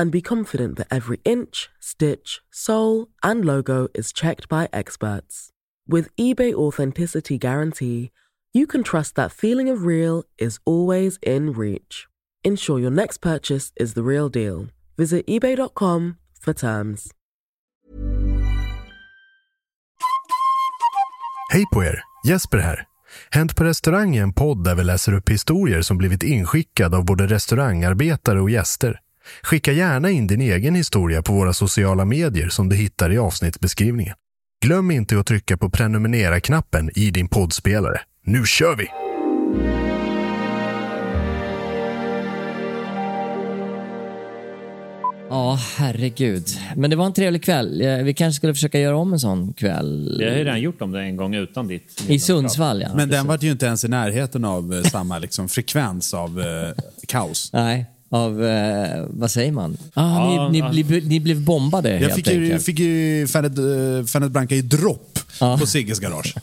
and be confident that every inch, stitch, sole, and logo is checked by experts. With eBay Authenticity Guarantee, you can trust that feeling of real is always in reach. Ensure your next purchase is the real deal. Visit eBay.com for terms. Hej på er! Jesper här. Hänt på restaurang är podd där vi läser upp historier som blivit inskickade av både restaurangarbetare och gäster. Skicka gärna in din egen historia på våra sociala medier som du hittar i avsnittsbeskrivningen. Glöm inte att trycka på prenumerera-knappen i din poddspelare. Nu kör vi! Ja, herregud. Men det var en trevlig kväll. Eh, Vi kanske skulle försöka göra om en sån kväll. Vi har ju redan gjort om det en gång utan ditt I Sundsvall, ja. Men den var ju inte ens i närheten av eh, samma liksom, frekvens av eh, kaos. Nej, av... Eh, vad säger man? Ah, Ja, ni, ni, blir, ni blev bombade, Jag helt fick ju, enkelt. fick ju Fanet, uh, Fanet Branca i dropp på Sigges garage.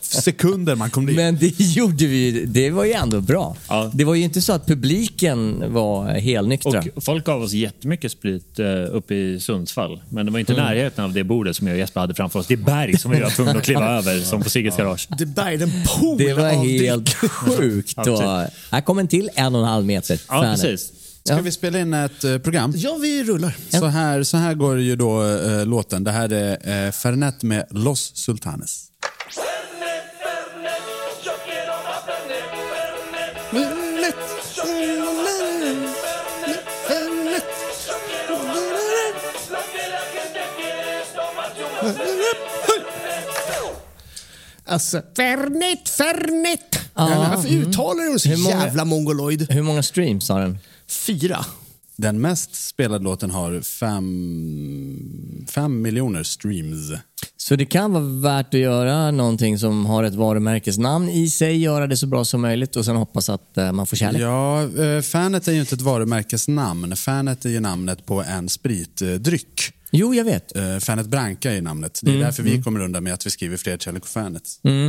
Sekunder man kom dit. Men det gjorde vi Det var ju ändå bra. Ja. Det var ju inte så att publiken var helnyktra. Och folk gav oss jättemycket sprit uh, uppe i Sundsvall. Men det var inte Mm. närheten av det bordet som jag och Jesper hade framför oss. Det berg som vi var tvungna att kliva över, som på Sigges garage. Det bergade en pool Det var helt sjukt. Och här kom en till en och en halv meter. Ja, precis. Ska vi spela in ett eh, program? Ja, vi rullar. Så här, så här går ju då eh, låten. Det här är uh, Fernet med Los Sultanes. Alltså, Fernet, Fernet. Varför uttalar du så Hur många- jävla mongoloid? Hur många streams har den? Fyra. Den mest spelade låten har fem, fem miljoner streams. Så det kan vara värt att göra någonting som har ett varumärkesnamn i sig, göra det så bra som möjligt och sen hoppas att eh, man får kärlek. Ja, eh, Fanet är ju inte ett varumärkesnamn. Fanet är ju namnet på en spritdryck. Jo, jag vet. Uh, Fanet Branca är namnet. Det är därför vi kommer undan med att vi skriver fredskärlek och Fanet.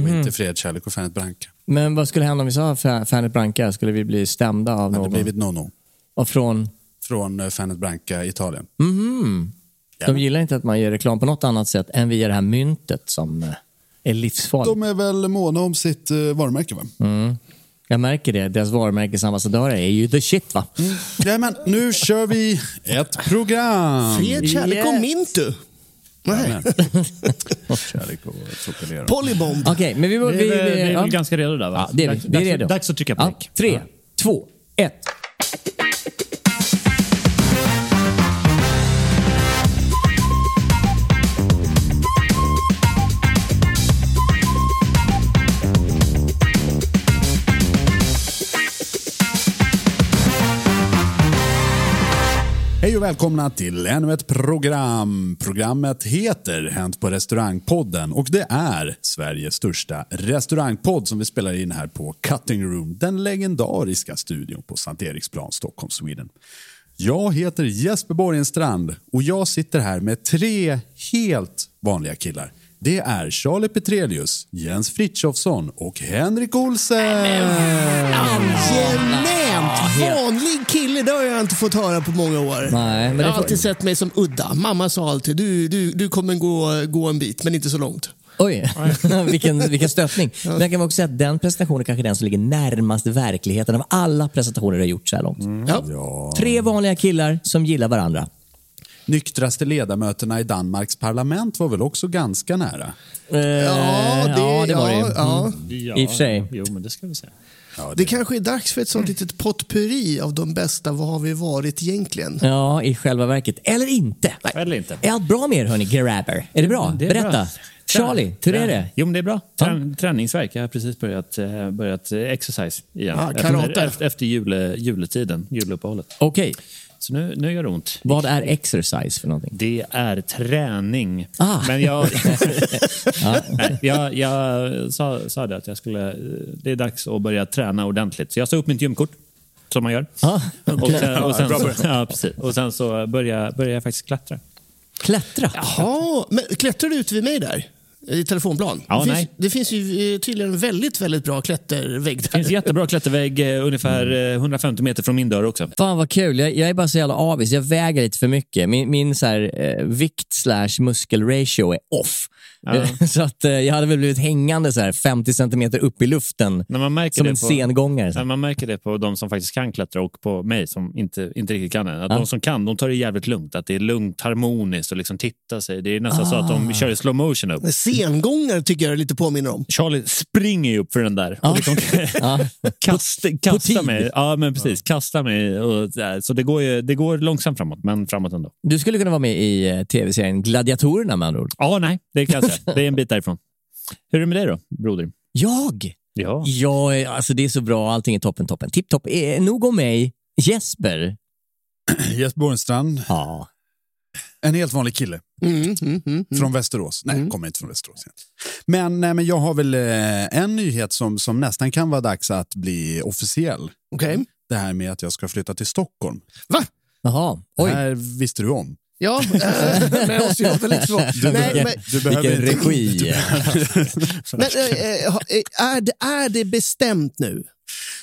Och inte fredskärlek och Fanet Branca. Men vad skulle hända om vi sa Fa- Fanet Branca? Skulle vi bli stämda av Det hade någon? blivit no-no. Och från... Från uh, Fanet Branca Italien. De gillar inte att man gör reklam på något annat sätt än via det här myntet som eh, är livsfarligt. De är väl måna om sitt uh, varumärke va? Jag märker det. Deras varumärkesambassadörer är ju the shit va? Jajamän, nu kör vi ett program. Fred, kärlek och mintu. Nej. Kärlek och choklad. Polybomb. Okej, men vi... vi, Vi vi är ja. ganska redo där va? Ja, det är vi. Dags- Vi är redo. Dags att trycka på ja. Tre, två, ett. Hej och välkomna till ännu ett program. Programmet heter Hänt på restaurangpodden och det är Sveriges största restaurangpodd som vi spelar in här på Cutting Room, den legendariska studion på Sankt Eriksplan, Stockholm, Sweden. Jag heter Jesper Borgenstrand och jag sitter här med tre helt vanliga killar. Det är Charlie Petrelius, Jens Frithiofsson och Henrik Olsen. Angenämt! Vanlig kille, det har jag inte fått höra på många år. Nej, men jag har alltid sett mig som udda. Mamma sa alltid, du, du, du kommer gå, gå en bit, men inte så långt. Oj, vilken, vilken stöttning. Men jag kan också säga att den presentationen kanske är den som ligger närmast verkligheten av alla presentationer du har gjort så här långt. Ja. Tre vanliga killar som gillar varandra. Nyktraste ledamöterna i Danmarks parlament var väl också ganska nära? Ja, det, ja, det var det ja, Ja, I och för sig. Jo, men det ska vi säga. Det kanske är dags för ett sånt litet potpurri av de bästa Vad har vi varit egentligen? Ja, i själva verket. Eller inte. Eller inte. Är allt bra med er hörni, grabber? Är det bra? Det är Berätta. bra. Charlie, hur är det? Jo, men det är bra. Trän, Träningsverk. Jag har precis börjat, eh, börjat eh, exercise igen. Ah, karate. efter efter jule, juletiden, juluppehållet. Okej. Så nu, nu gör det ont. Vad är exercise för någonting? Det är träning. Ah. Men jag, Nej, jag, jag sa, sa det att jag skulle, det är dags att börja träna ordentligt. Så jag sa upp mitt gymkort, som man gör. Ah, Och sen, och sen, så, ja, precis. Och sen så började, började jag faktiskt klättra. Klättra? Jaha, men klättrar du ut vid mig där? I telefonplan? Ja, det, finns, det finns ju eh, tydligen en väldigt, väldigt bra klättervägg Det där. finns jättebra klättervägg eh, ungefär eh, 150 meter från min dörr också. Fan vad kul. Jag, jag är bara så jävla avis. Jag väger lite för mycket. Min, min så här, eh, vikt slash muskelratio är off. Ja. så att eh, jag hade väl blivit hängande så här 50 centimeter upp i luften När man märker som det en på, sengångare. Så. när man märker det på de som faktiskt kan klättra och på mig som inte, inte riktigt kan det. Att Ja. De som kan, de tar det jävligt lugnt. Att det är lugnt, harmoniskt och liksom titta sig. Det är nästan så att de kör i slow motion upp. Sengångare tycker jag det lite påminner om. Charlie springer ju upp för den där. Och liksom Ja. kasta, mig. Ja, men precis. Kasta mig. Och, så det går, ju, det går långsamt framåt, men framåt ändå. Du skulle kunna vara med i eh, tv-serien Gladiatorerna med andra ord. Ja, nej, det kan säga. Det är en bit därifrån. Hur är det med dig då, broder? Jag? Ja. Ja, eh, alltså det är så bra. Allting är toppen, toppen. Tipptopp. Eh, nog om mig. Jesper? Jesper Borgenstrand, Ja. en helt vanlig kille Mm, mm, mm, mm. från Västerås. Nej, kommer inte från Västerås. Men, nej, men jag har väl eh, en nyhet som, som nästan kan vara dags att bli officiell. Okej. Det här med att jag ska flytta till Stockholm. Va? Jaha. Det Oj. här visste du om. Ja, men jag måste ju ha lite så. Nej, men, Du behöver Vilken inte- regi. men eh, eh, eh, är, det, är det bestämt nu?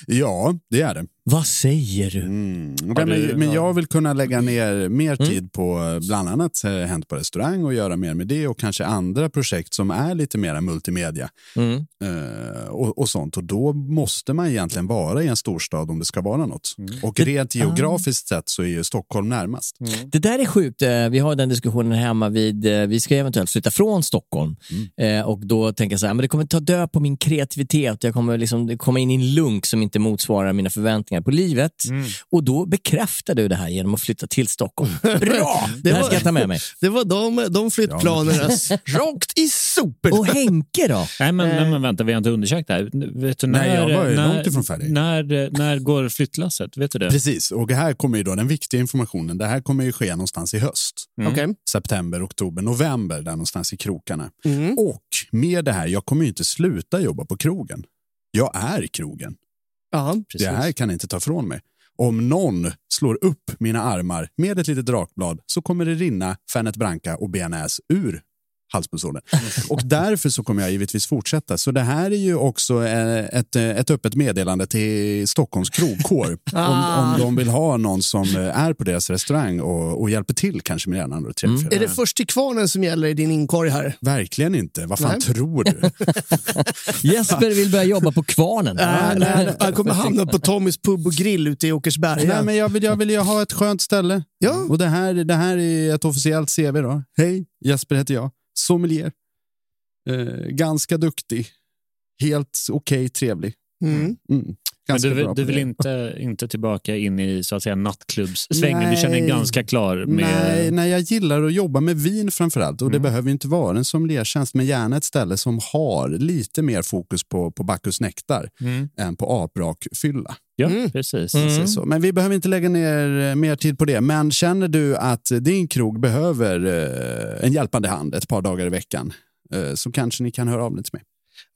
Ja, det är det. Vad säger du? Mm. Du- men, men jag vill kunna lägga ner mer Mm. tid på eh, bland annat eh, Hänt på restaurang och göra mer med det och kanske andra projekt som är lite mer multimedia Mm. eh, och, och sånt. Och då måste man egentligen vara i en storstad om det ska vara något. Och Det- rent geografiskt sett så är ju Stockholm närmast. Det där är sjukt. Vi har den diskussionen hemma vid, vi ska eventuellt flytta från Stockholm. Eh, Och då tänker jag så här, men det kommer ta död på min kreativitet. Jag kommer liksom komma in i en lunk som inte motsvarar mina förväntningar på livet. Och då bekräftar du det här genom att flytta till Stockholm. Bra! Det här ska jag ta med mig. Det var de, de flyttplanerna rakt i soporna. Och Henke då? Nej, men, men, men vänta, vi har inte undersökt det här. Vet du, när, Nej, jag var ju när, långt ifrån färdig. När, när går flyttlasset? Vet du det? Precis, och här kommer ju då den viktiga informationen. Det här kommer ju ske någonstans i höst. Okej. September, oktober, november, där någonstans i krokarna. Mm. Och med det här, jag kommer ju inte sluta jobba på krogen. Jag är krogen. Ja. Det här kan inte ta från mig. Om någon slår upp mina armar med ett litet drakblad så kommer det rinna Fernet Branca och bearnaise ur halspulsådern. Och därför så kommer jag givetvis fortsätta. Så det här är ju också eh, ett, eh, ett öppet meddelande till Stockholms krogkår. om, om de vill ha någon som eh, är på deras restaurang och, och hjälper till kanske med den andra och tredje. Är det först till kvarnen som gäller i din inkorg här? Verkligen inte. Vad fan Nej. tror du? Jesper vill börja jobba på Kvarnen. Nej, nej, han kommer hamna på Tommys pub och grill ute i Åkersberga. Nej, men jag vill, jag vill ju ha ett skönt ställe. Ja. Och det här, det här är ett officiellt CV. då. Hej, Jesper heter jag. Sommelier. Eh, ganska duktig. Helt okej, trevlig. Mm. Mm. Men du, du vill det. inte, inte tillbaka in i så att säga nattklubbssvängen? Du Nej. känner dig ganska klar med... Nej, nej, jag gillar att jobba med vin framförallt. Och det Mm. behöver ju inte vara en sommeliertjänst, men gärna ett ställe som har lite mer fokus på, på Bacchus nektar Mm. än på aprakfylla. Ja, Mm. precis. Så, så. Men vi behöver inte lägga ner eh, mer tid på det. Men känner du att din krog behöver eh, en hjälpande hand ett par dagar i veckan eh, så kanske ni kan höra av er till mig.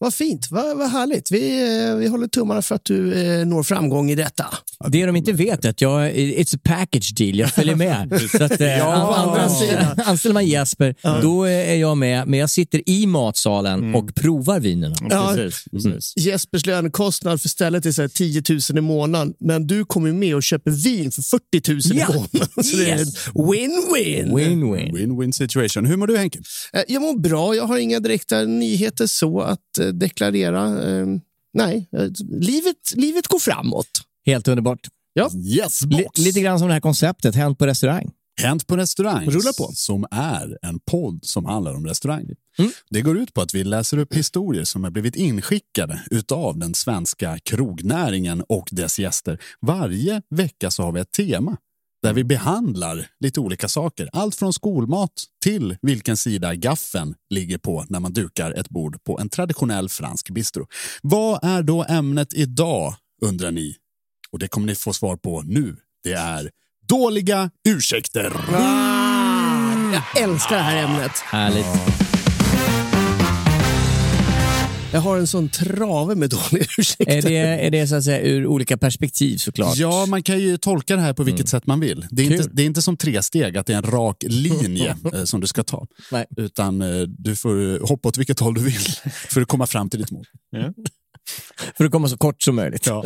Vad fint, vad, vad härligt. Vi, eh, vi håller tummarna för att du eh, når framgång i detta. Det de inte vet är att jag, it's a package deal, jag följer med. Så att, eh, Ja. anställer, anställer man Jesper, då är jag med. Men jag sitter i matsalen och provar vinerna. Ja. Precis, precis. Jespers lönekostnad för stället är så här 10 000 i månaden, men du kommer med och köper vin för 40 000 Ja. i månaden. Så det är Yes. en win-win. Win-win. Win-win situation. Hur mår du Henke? Eh, Jag mår bra. Jag har inga direkta nyheter så att eh, deklarera. Eh, Nej, eh, livet, livet går framåt. Helt underbart. Yes, Li- lite grann som det här konceptet, Hänt på restaurang. Hänt på restaurang, Rulla på. som är en podd som handlar om restaurang. Mm. Det går ut på att vi läser upp historier som har blivit inskickade utav den svenska krognäringen och dess gäster. Varje vecka så har vi ett tema där vi behandlar lite olika saker. Allt från skolmat till vilken sida gaffeln ligger på när man dukar ett bord på en traditionell fransk bistro. Vad är då ämnet idag, undrar ni? Och det kommer ni få svar på nu. Det är Dåliga ursäkter. Jag älskar det här ämnet. Härligt. Jag har en sån trave med dåliga ursäkter. Är det, är det så att säga ur olika perspektiv såklart? Ja, man kan ju tolka det här på vilket sätt man vill. Det är, inte, det är inte som tre steg, att det är en rak linje eh, som du ska ta. Nej. Utan eh, du får hoppa åt vilket håll du vill för att komma fram till ditt mål. För att komma så kort som möjligt. Ja.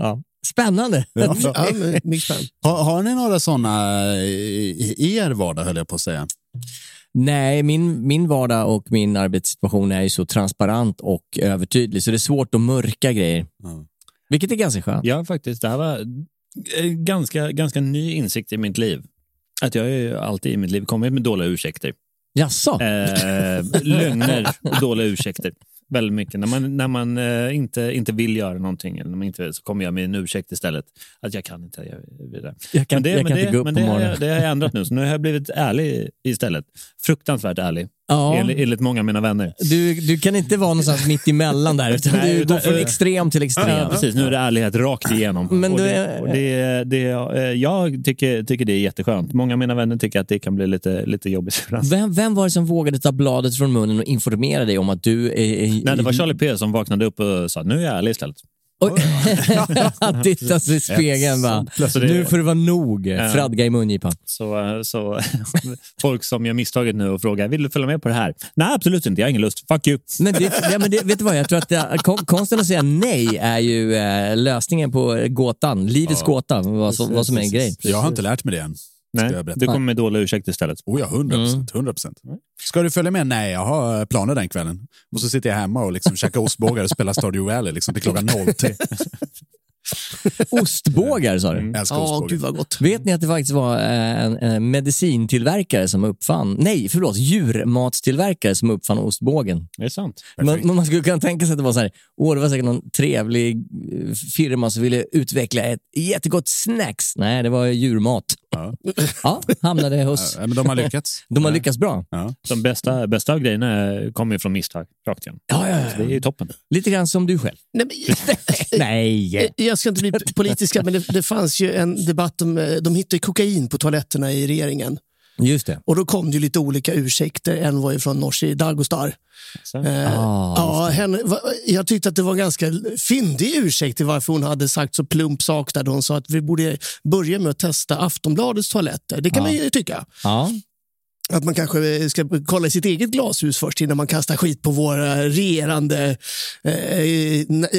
Ja. Spännande. Ja. Ja, men. Har, har ni några sådana i er vardag, höll jag på att säga? Nej, min, min vardag och min arbetssituation är ju så transparent och övertydlig så det är svårt att mörka grejer. Ja. Vilket är ganska skönt. Ja, faktiskt. Det här var en ganska, ganska ny insikt i mitt liv. Att jag har ju alltid i mitt liv kommit med dåliga ursäkter. Jaså? Eh, lögner och dåliga ursäkter. Väldigt mycket. När man, när man eh, inte, inte vill göra någonting eller när man inte vill, så kommer jag med en ursäkt istället. Att jag kan inte. Jag, vidare. Jag kan, men det, jag men kan det, inte gå upp men på det, har morgonen. jag, det har jag ändrat nu. Så nu har jag blivit ärlig istället. Fruktansvärt ärlig. Ja. Enligt, enligt många av mina vänner. Du, du kan inte vara någonstans mitt emellan där, utan Nej, du utan- går från extrem till extrem. Ja, precis. Nu är det ärlighet rakt igenom. Men och det, och det, det, eh, jag tycker, tycker det är jätteskönt. Många av mina vänner tycker att det kan bli lite, lite jobbigt ibland. Vem, vem var det som vågade ta bladet från munnen och informera dig om att du är Nej, det var Charlie P som vaknade upp och sa nu är jag ärlig istället. Oj. Han tittar sig i spegeln bara. Nu får det vara nog. Ja. Fradga i mungipan. Så, så folk som gör misstaget nu och frågar vill du följa med på det här? Nej, absolut inte. Jag har ingen lust. Fuck you. Men, det, ja, men det, vet du vad, jag tror att det, konsten att säga nej är ju eh, lösningen på gåtan. Livets gåta, vad, som- vad som är en grej. Jag har inte lärt mig det än. Nej, jag berätta. du kommer med dåliga ursäkter istället. Oh ja, 100 procent. 100 procent. Ska du följa med? Nej, jag har planer den kvällen. Och så sitter jag hemma och liksom käkar ostbågar och spelar Stardew Valley liksom till klockan 03. Ostbågar sa du? Jag älskar Ja, ostbågar. gud vad gott. Vet ni att det faktiskt var en, en medicintillverkare som uppfann, nej förlåt, djurmatstillverkare som uppfann ostbågen. Det är sant. Man, man skulle kunna tänka sig att det var så här, åh, det var säkert någon trevlig eh, firma som ville utveckla ett jättegott snacks. Nej, det var djurmat. Ja. Ja, hamnade hos... Ja, men de har lyckats. De har lyckats bra. Ja. De bästa, bästa av grejerna kommer ju från misstag. Rakt igen. Ja, ja, Det är ju toppen. Lite grann som du själv. Nej, men, Nej. Jag ska inte bli politiska, men det, det fanns ju en debatt om... eh, De hittade kokain på toaletterna i regeringen. Just det. Och då kom det ju lite olika ursäkter. En var ju från Nooshi Dadgostar. Så. Eh, Ah, ja, henne, jag tyckte att det var en ganska fyndig ursäkt till varför hon hade sagt så plump sak där. Hon sa att vi borde börja med att testa Aftonbladets toaletter. Det kan man ju tycka. Ja. Att man kanske ska kolla i sitt eget glashus först innan man kastar skit på våra regerande eh,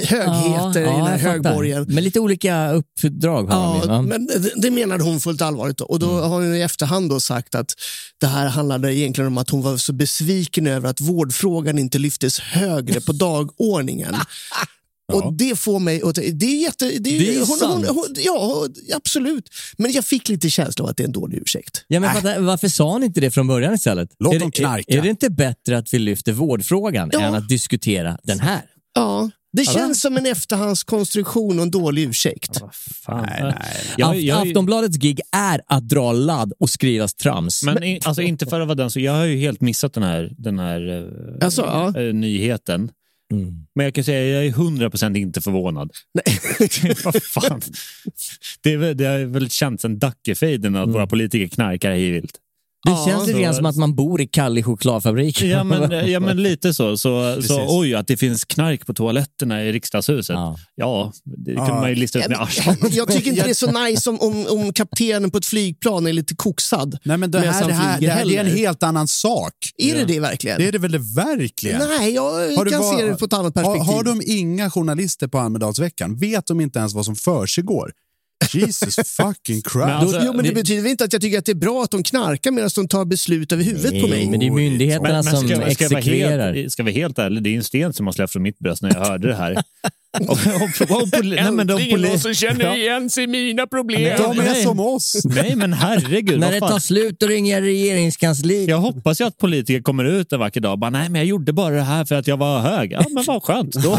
högheter i den här fattar. högborgen. Men lite olika uppdrag har de Ja, va? men det, det menade hon fullt allvarligt. Då. Och då har hon i efterhand då sagt att det här handlade egentligen om att hon var så besviken över att vårdfrågan inte lyftes högre på dagordningen. Och det får mig att... Det är jätte... Det är, Det är hon, sant. hon, hon, Ja, absolut. Men jag fick lite känsla av att det är en dålig ursäkt. Ja, men varför, varför sa han inte det från början istället? Låt är dem det, knarka. Är, är det inte bättre att vi lyfter vårdfrågan Ja. än att diskutera den här? Ja, det känns som en efterhandskonstruktion och en dålig ursäkt. Nej, nej. Jag, Aft- jag, Aftonbladets gig är att dra ladd och skriva trams. men i, alltså inte för att vara den, så jag har ju helt missat den här, den här eh, Alltså, ja. eh, nyheten. Men jag kan säga jag är 100% inte förvånad. Nej. Vad fan? Det, är väl, det har väl känts en Dackefejden att våra politiker knarkar hej vilt. Det ja, känns lite grann som att man bor i Kalle chokladfabrik. Ja men, ja, men lite så. Så, Precis. så. Oj, att det finns knark på toaletterna i riksdagshuset. Ja. Ja, det Ja. kunde man ju lista ut med arslet. Jag tycker inte det är så nice om, om, om kaptenen på ett flygplan är lite koksad. Nej, men det här, det här, det här det är en helt annan sak. Är det det verkligen? Det är det väl det verkligen? Nej, jag Har du kan var- se det på ett annat perspektiv. Har, har de inga journalister på Almedalsveckan? Vet de inte ens vad som försiggår? Jesus fucking Christ. Men alltså- jo, men det det- betyder väl inte att jag tycker att det är bra att de knarkar medan de tar beslut över huvudet på mig. Nej, men det är myndigheterna Men, men som ska, ska, vara exekverar. helt, ska vara helt ärlig, det är en sten som har släppt från mitt bröst när jag hörde det här. och, och, och, poli- nej, men de poli- Ja. igen sig mina problem. de är nej. som oss. Nej, men herregud. När vad det fan. tar slut, då ringer jag regeringskansliet. Jag hoppas ju att politiker kommer ut en vacker dag och bara, nej men jag gjorde bara det här för att jag var hög. Ja, men vad skönt. Då,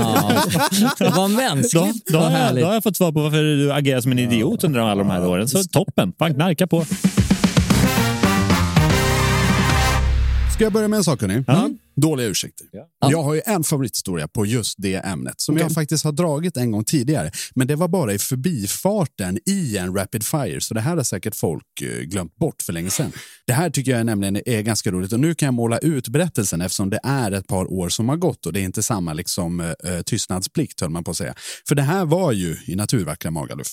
Ja, vad mänskligt. då, då, vad har jag, härligt. då har jag fått svar på varför du agerar som en idiot under alla de här åren. Så toppen, fan knarka på. Ska jag börja med en sak, hörni? Dåliga ursäkter. Ja. Jag har ju en favorithistoria på just det ämnet som Okej. jag faktiskt har dragit en gång tidigare. Men det var bara i förbifarten i en rapid fire, så det här har säkert folk eh, glömt bort för länge sedan. Det här tycker jag nämligen är ganska roligt och nu kan jag måla ut berättelsen eftersom det är ett par år som har gått och det är inte samma liksom, eh, tystnadsplikt höll man på att säga. För det här var ju i naturvackra Magaluf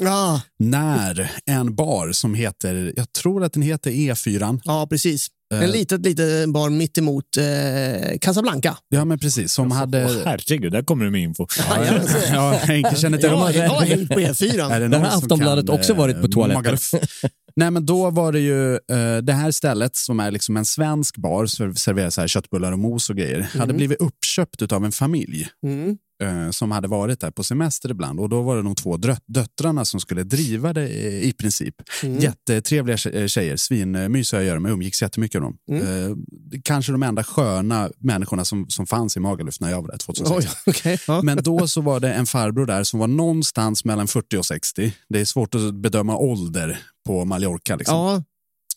Ja, när en bar som heter, jag tror att den heter E4. ja precis. Eh. En litet, litet barn mitt emot eh, Casablanca. Ja, men precis. Som hade... Åh, herregud, där kommer du med info. Ja, Henke känner till Ja, jag har hängt på Är E4. det Där har som Aftonbladet kan, också varit på eh, toaletten. Nej, men då var det ju eh, det här stället som är liksom en svensk bar, ser- serverar så här köttbullar och mos och grejer, hade blivit uppköpt av en familj Mm. Eh, som hade varit där på semester ibland. Och då var det de två döttrarna som skulle driva det i princip. Jättetrevliga tje- eh, tjejer, svinmysiga att göra med, umgicks jättemycket med dem. Eh, kanske de enda sköna människorna som, som fanns i Magaluf när jag var där 2006. Oj. Ja. Men då så var det en farbror där som var någonstans mellan 40 och 60. Det är svårt att bedöma ålder på Mallorca. Liksom. Ja,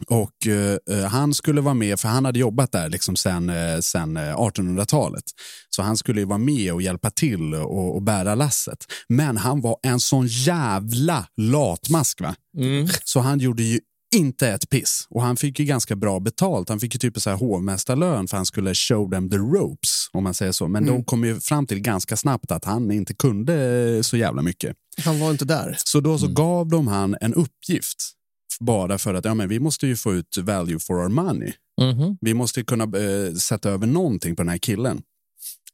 Och eh, eh, han skulle vara med, för han hade jobbat där liksom sen, eh, sen eh, 1800-talet. Så han skulle vara med och hjälpa till och, och bära lasset. Men han var en sån jävla latmask va? Mm. Så han gjorde ju inte ett piss. Och han fick ju ganska bra betalt. Han fick ju typ så här hovmästarlön för han skulle show them the ropes, om man säger så. Men de kom ju fram till ganska snabbt att han inte kunde så jävla mycket. han var inte där. Så då så gav de han en uppgift. Bara för att ja, men vi måste ju få ut value for our money. Mhm. Vi måste kunna eh, sätta över någonting på den här killen.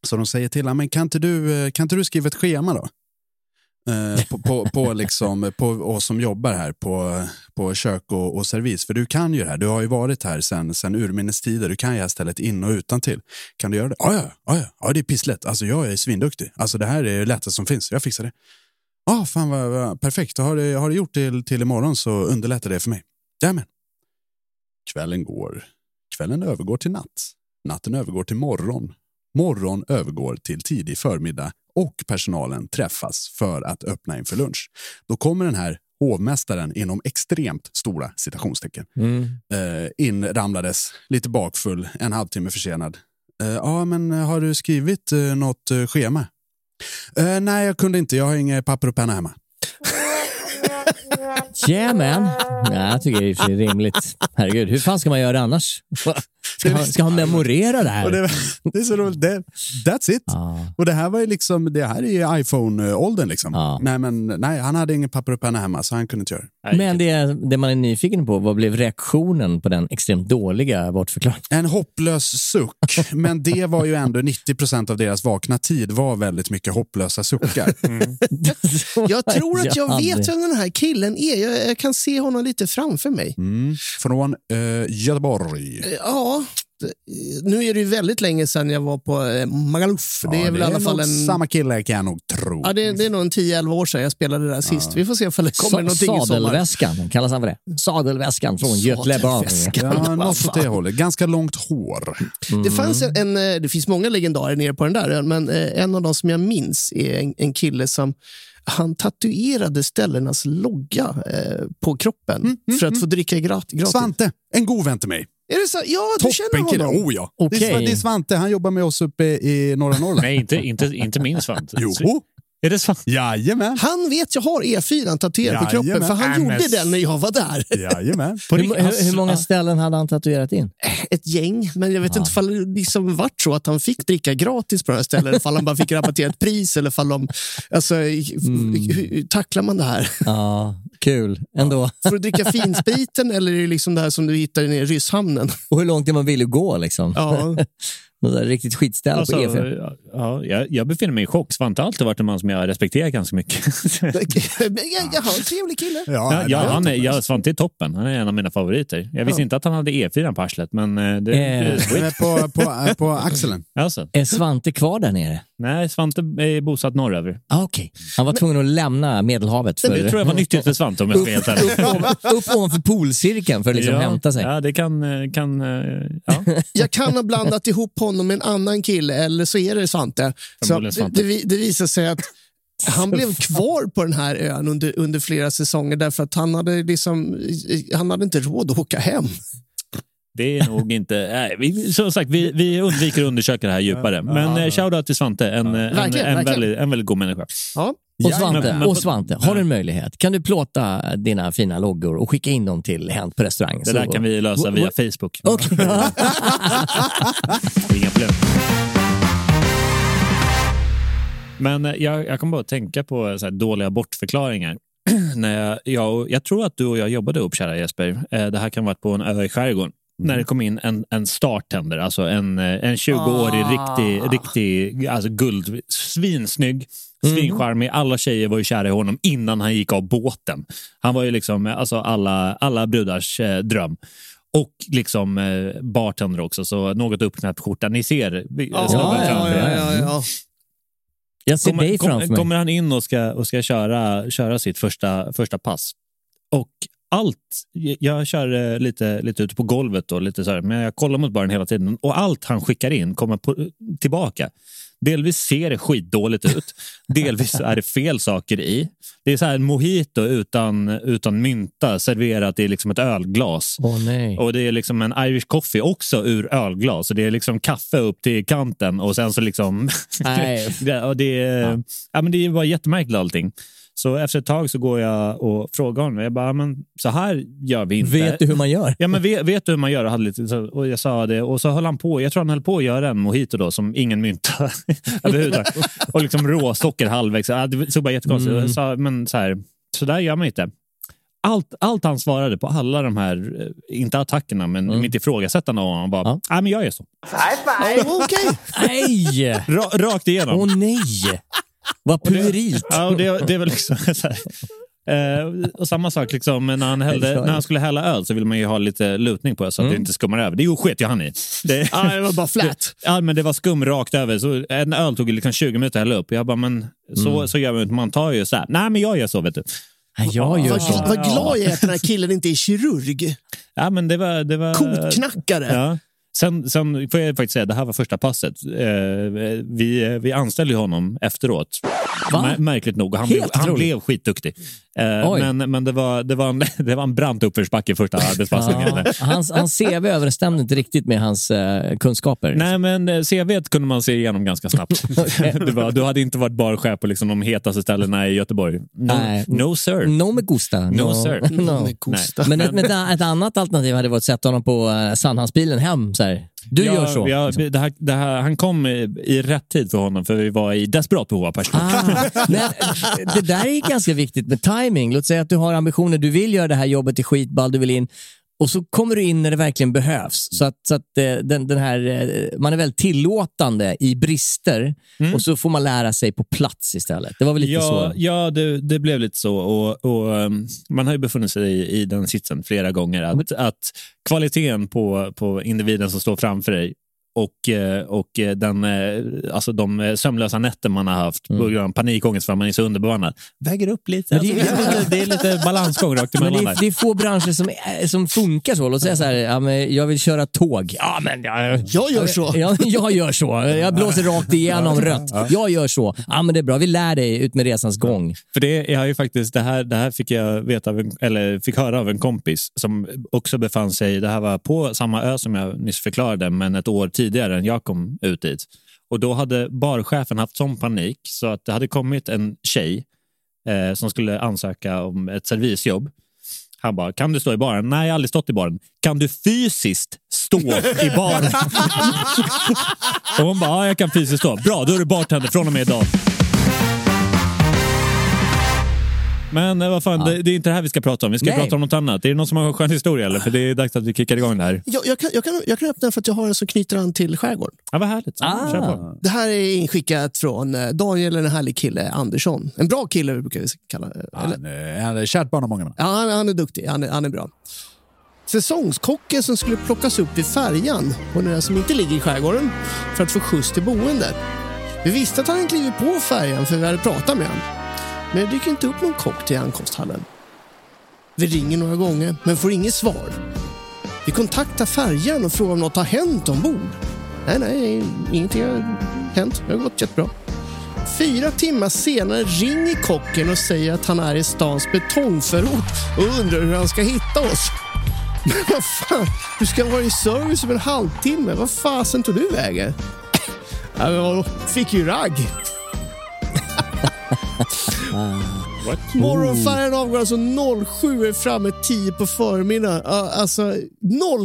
Så de säger till honom, kan inte du, eh, kan inte du skriva ett schema då? Eh, på, på, på, liksom, på oss som jobbar här på, på kök och, och servis. För du kan ju det här. Du har ju varit här sen, sen urminnes tider. Du kan ju det här stället in och utan till. Kan du göra det? Ja, ja. ja det är pisslätt. Alltså, jag är svinduktig. Alltså, det här är det lättaste som finns. Jag fixar det. Ja, fan vad, vad perfekt. Har du, har du gjort det till imorgon så underlättar det för mig. Jajamän. Kvällen går. Kvällen övergår till natt. Natten övergår till morgon. Morgon övergår till tidig förmiddag och personalen träffas för att öppna inför lunch. Då kommer den här hovmästaren inom extremt stora citationstecken Mm. eh, inramlades lite bakfull, en halvtimme försenad. Eh, ja, men har du skrivit eh, något eh, schema? Uh, nej, jag kunde inte. Jag har inga papper och penna hemma. Yeah man. Ja, jag tycker det är rimligt. Herregud, hur fan ska man göra annars? Ska han, ska han memorera det Och här? det, det är så roligt. Det, that's it. Ja. Och det här var ju liksom, det här är ju iPhone-åldern liksom. Ja. Nej, men nej, han hade ingen papper och penna hemma så han kunde inte göra det. Men det, det man är nyfiken på, vad blev reaktionen på den extremt dåliga bortförklaringen? En hopplös suck, men det var ju ändå 90 procent av deras vakna tid var väldigt mycket hopplösa suckar. Jag tror att jag vet vem den här killen är. Jag, jag kan se honom lite framför mig. Mm. Från eh, Göteborg. Eh, Ja, det- nu är det ju väldigt länge sedan jag var på eh, Magaluf. Det Ja, är väl i alla fall en... samma kille kan jag nog tro. Ja, det, det är nog en 10-11 år sedan jag spelade där sist. Vi får se om det kommer Sa- någonting i. Sadelväskan, kallas han för det? Sadelväskan från Göteborg. Ja, något åt det hållet. Ganska långt hår. Det, fanns en, en, eh, det finns många legendarer nere på den där ön, men eh, en av de som jag minns är en, en kille som han tatuerade ställenas logga eh, på kroppen för att få dricka grat, gratis. Svante, en god vän till mig. Är det så? Ja, du känner Toppen kille. honom. Oh ja. Okej. Det, är, Sva- det är Svante, han jobbar med oss uppe i norra Norrland. Nej, inte, inte, inte min Svante. Jo, Är det Svante? jajamän. Han vet jag har E4 tatuerad på kroppen, Jajamän. för han men- gjorde den när jag var där. Jajamän. Hur, hur, hur många ställen hade han tatuerat in? Ett gäng, men jag vet inte ifall det liksom vart så att han fick dricka gratis på de här ställena, ifall han bara fick rabatterat pris eller ifall de... Alltså, hur, hur tacklar man det här? Ja, kul ändå. Får du dricka finspriten eller är det liksom det här som du hittar nere i Rysshamnen? Och hur långt är man villig att gå liksom? Ja. Något där riktigt skitställ Alltså, på E4. ja, ja, jag, jag befinner mig i chock. Svante har alltid varit en man som jag respekterar ganska mycket. Men jag, jag har en trevlig kille. Ja, ja, han är, ja, Svante är toppen. Han är en av mina favoriter. Jag visste Ja. inte att han hade E4 på arslet, men eh, det, Eh. det. Men På, på, på axeln. Alltså, Är Svante kvar där nere? nej, Svante är bosatt norröver. Ah, Okej. Han var tvungen att lämna Medelhavet. För, Det tror jag var nyttigt för Svante om jag ska vara helt ärlig. upp, ovan- upp ovanför polcirkeln för att liksom ja, hämta sig. Ja, det kan... eh, kan eh, ja. Jag kan ha blandat ihop honom med en annan kille, eller så är det Svante. Så det, det, det visar sig att han blev kvar på den här ön under, under flera säsonger därför att han hade, liksom, han hade inte råd att åka hem. Det är nog inte... Nej, vi, som sagt, vi, vi undviker att undersöka det här djupare. Men eh, shoutout till Svante, en, en, en, Verkligen, en, verkligen. väldigt, en väldigt god människa. Ja. Och Svante, men- men- och Svante har du en möjlighet? Kan du plåta dina fina loggor och skicka in dem till Hänt på restaurang? Det där kan vi lösa via Facebook. Okej. Inga problem. Men eh, jag, jag kommer bara att tänka på så dåliga bortförklaringar. När jag, jag, jag tror att du och jag jobbade upp, kära Jesper. Eh, Det här kan ha varit på en ö i skärgården. När det kom in en, en startender, alltså en, eh, en 20-årig riktig, riktig alltså guld, svinsnygg, svincharmig. Alla tjejer var ju kära i honom innan han gick av båten. Han var ju liksom eh, alltså alla, alla brudars eh, dröm. Och liksom eh, bartender också, så något uppknäppt skjorta. Ni ser vi- Ja, snubben ja, framför ja, ja, ja. Jag ser Kommer, dig framför kom, mig. kommer han in och ska, och ska köra, köra sitt första, första pass. Och allt, jag- kör eh, lite, lite ute på golvet då, lite så här, men jag kollar mot baren hela tiden och allt han skickar in kommer på, tillbaka. Delvis ser det skitdåligt ut, delvis är det fel saker i. Det är så här en mojito utan, utan mynta serverat i liksom ett ölglas. Nej. Och det är liksom en Irish coffee också ur ölglas. Så det är liksom kaffe upp till kanten och sen så liksom... Nej. det, det, är, ja. men det är bara jättemärkligt allting. Så efter ett tag så går jag och frågar honom. Jag bara, "Ja, men så här gör vi inte. Vet du hur man gör? Ja, men vet, vet du hur man gör? Jag hade lite, så, och jag sa det och så höll han på. Jag tror han höll på att göra en mojito då som ingen mynta överhuvudtaget. och liksom råsocker halvvägs. Det såg bara jättekonstigt ut. Jag sa, men så här, så där gör man inte. Allt, allt han svarade på alla de här, eh, inte attackerna, men mitt ifrågasättande av honom var, Ja. nej men jag är så. Ja, Okej. Nej! Ra, rakt igenom. Åh nej! Vad puerilt. Ja, och det, det var liksom så här. Eh, och samma sak liksom, när, han hällde, när han skulle hälla öl så ville man ju ha lite lutning på så att det inte skummar över. Det sket ju han i. Det, Ja, det var bara flat. Ja, men det var skum rakt över. Så en öl tog liksom 20 minuter att hälla upp. Jag bara, men så, så gör man inte. Man tar ju så här. Nej, men jag gör så, vet du. Jag gör Vad, så. vad glad jag är att den här killen inte är kirurg. Ja, men det var... Det var Kotknackare. Ja. Sen, sen får jag faktiskt säga, det här var första passet. Eh, vi, vi anställde honom efteråt. Va? Mär- Märkligt nog. Han, blev, han blev skitduktig. Eh, men men det, var, det, var en, det var en brant uppförsbacke första arbetspassningen. Ja, hans, hans CV överensstämde inte riktigt med hans eh, kunskaper. Nej, men eh, CV kunde man se igenom ganska snabbt. var, du hade inte varit barchef på liksom de hetaste ställena i Göteborg. No, Nej. no sir. No me gusta. No, sir. No. Med kosta. Men ett, ett, ett annat alternativ hade varit att sätta honom på uh, Sandhamnsbilen hem. Så här. Du Ja, gör så. Ja, det här, det här, han kom i, i rätt tid för honom, för vi var i desperat behov av personal. Ah, men det där är ganska viktigt med timing. Låt säga att du har ambitioner, du vill göra det här jobbet i skitball, du vill in och så kommer du in när det verkligen behövs. Så att, så att eh, den, den här, eh, man är väldigt tillåtande i brister och så får man lära sig på plats istället. Det var väl lite Ja, så? ja det, det blev lite så. Och, och, um, man har ju befunnit sig i, i den sitsen flera gånger. Att, att kvaliteten på, på individen som står framför dig och, eh, och eh, den, eh, alltså de sömnlösa nätter man har haft på grund av panikångest för att man är så underbemannad väger upp lite. Men det är- Alltså, det, är lite det är lite balansgång rakt emellan det, är, det är få branscher som, är- som funkar så. Låt säga så här, ja, men jag vill köra tåg. Ja, men jag, Jag gör så. Ja, jag gör så. Jag blåser rakt igenom rött. Jag gör så. Ja, men det är bra. Vi lär dig ut med resans gång. För det, jag har ju faktiskt, det, här, det här fick jag veta av en, eller fick höra av en kompis som också befann sig, det här var på samma ö som jag nyss förklarade, men ett år tidigare än jag kom ut dit. Och då hade barchefen haft sån panik så att det hade kommit en tjej eh, som skulle ansöka om ett servisjobb. Han bara, kan du stå i baren? Nej, jag har aldrig stått i baren. Kan du fysiskt stå i baren? och hon bara, ja, jag kan fysiskt stå. Bra, då är du bartender från och med idag. Men eh, vad fan, det, det är inte det här vi ska prata om. Vi ska Nej. prata om något annat. Är det någon som har en skön historia? Eller? För det är dags att vi kickar igång det här. Jag, jag, kan, jag, kan, jag kan öppna för att jag har en som knyter an till skärgården. Ja, vad härligt. Ah. Det här är inskickat från eh, Daniel, en härlig kille, Andersson. En bra kille brukar vi kalla det. Eller? Han är, han är kärt barn av många. Ja, han, han är duktig. Han är, han är bra. Säsongskocken som skulle plockas upp vid färjan på den som inte ligger i skärgården för att få skjuts till boendet. Vi visste att han klivit på färjan för vi hade pratat med honom. Men det dyker inte upp någon kock till ankomsthallen. Vi ringer några gånger men får inget svar. Vi kontaktar färjan och frågar om något har hänt ombord. Nej, nej, ingenting har hänt. Det har gått jättebra. Fyra timmar senare ringer kocken och säger att han är i stans betongförort och undrar hur han ska hitta oss. Men vad fan, du ska vara i service om en halvtimme. Vad fasen tog du vägen? Ja, men? Fick ju ragg. Morgonfärjan avgår alltså 07 är framme 10 på förmiddagen. Alltså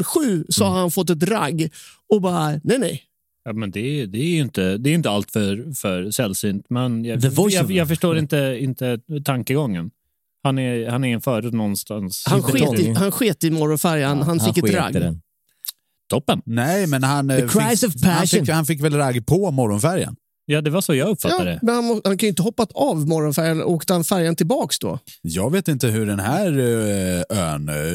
07 så har han fått ett ragg och bara nej nej. Ja, men det, är- det är ju inte, det är inte allt för, för sällsynt. Men jag, The jag, jag förstår inte, inte tankegången. Han är, han är en förut någonstans. Han sket i, han sket i morgonfärjan, han fick ett sket i ragg. den. Toppen. Nej, men han, eh, cries fick, of passion. han, fick, han fick väl ragg på morgonfärjan? Ja, det var så jag uppfattade Ja, det. men han, han kan ju inte hoppat av morgonfärjan och åkt han färjan tillbaks då. Jag vet inte hur den här eh, ön ser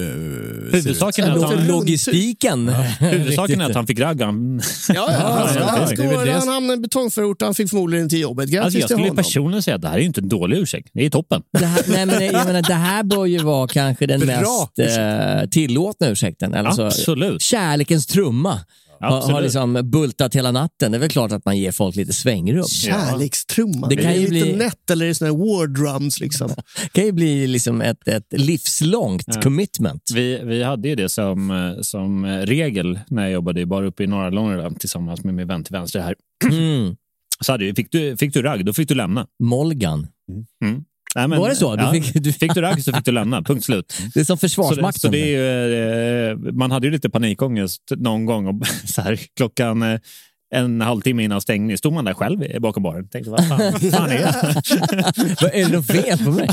ut. Huvudsaken är Ja, att han, Logistiken. huvudsaken är att han fick ragg. Han- Ja, ja, han, ja, han, det. han hamnade i en betongförort han fick förmodligen till jobbet. Grattis Alltså, jag till skulle personligen säga att det här är ju inte en dålig ursäkt. Det är toppen. Det här, nej, men, jag menar, det här bör ju vara kanske den Bra mest eh, tillåtna ursäkten. Alltså, Absolut. Kärlekens trumma har, har Absolut. liksom bultat hela natten. Det är väl klart att man ger folk lite svängrum. Kärlekstrumma. Det kan ju det lite bli- nätt eller är det såna här war drums liksom? Det kan ju bli liksom ett, ett livslångt commitment. Vi, vi hade ju det som, som regel när jag jobbade bara uppe i norra Långeland tillsammans med min vän till vänster här. Mm. Så hade fick, du, fick du ragg, då fick du lämna. Molgan. Nej, men, Var det så? Du ja, fick- du- fick du ragg så fick du lämna. Punkt slut. Det är som Så det, Försvarsmakten. så det ju, eh, man hade ju lite panikångest någon gång. Och så här, klockan eh, en halvtimme innan stängning stod man där själv bakom baren. Tänkte, vad fan, fan är det? Vad är det något fel på mig?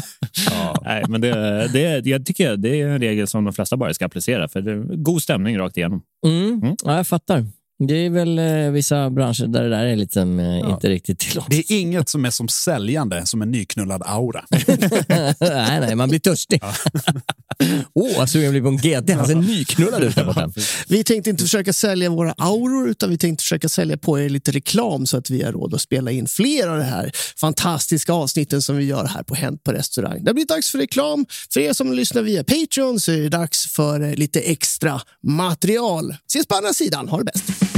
Nej, men det, det, jag tycker det är en regel som de flesta bara ska applicera. För det är god stämning rakt igenom. Mm. Ja, jag fattar. Det är väl eh, vissa branscher där det där är lite, eh, inte riktigt tillåtet. Det är inget som är som säljande som en nyknullad aura. nej, nej, man blir törstig. Åh, vad sugen jag blir på en GT. Han ser nyknullad ut där borta. Vi tänkte inte försöka sälja våra auror utan vi tänkte försöka sälja på er lite reklam så att vi har råd att spela in fler av de här fantastiska avsnitten som vi gör här på Hänt på restaurang. Det blir dags för reklam. För er som lyssnar via Patreon så är det dags för eh, lite extra material. Ses på andra sidan. Ha det bäst!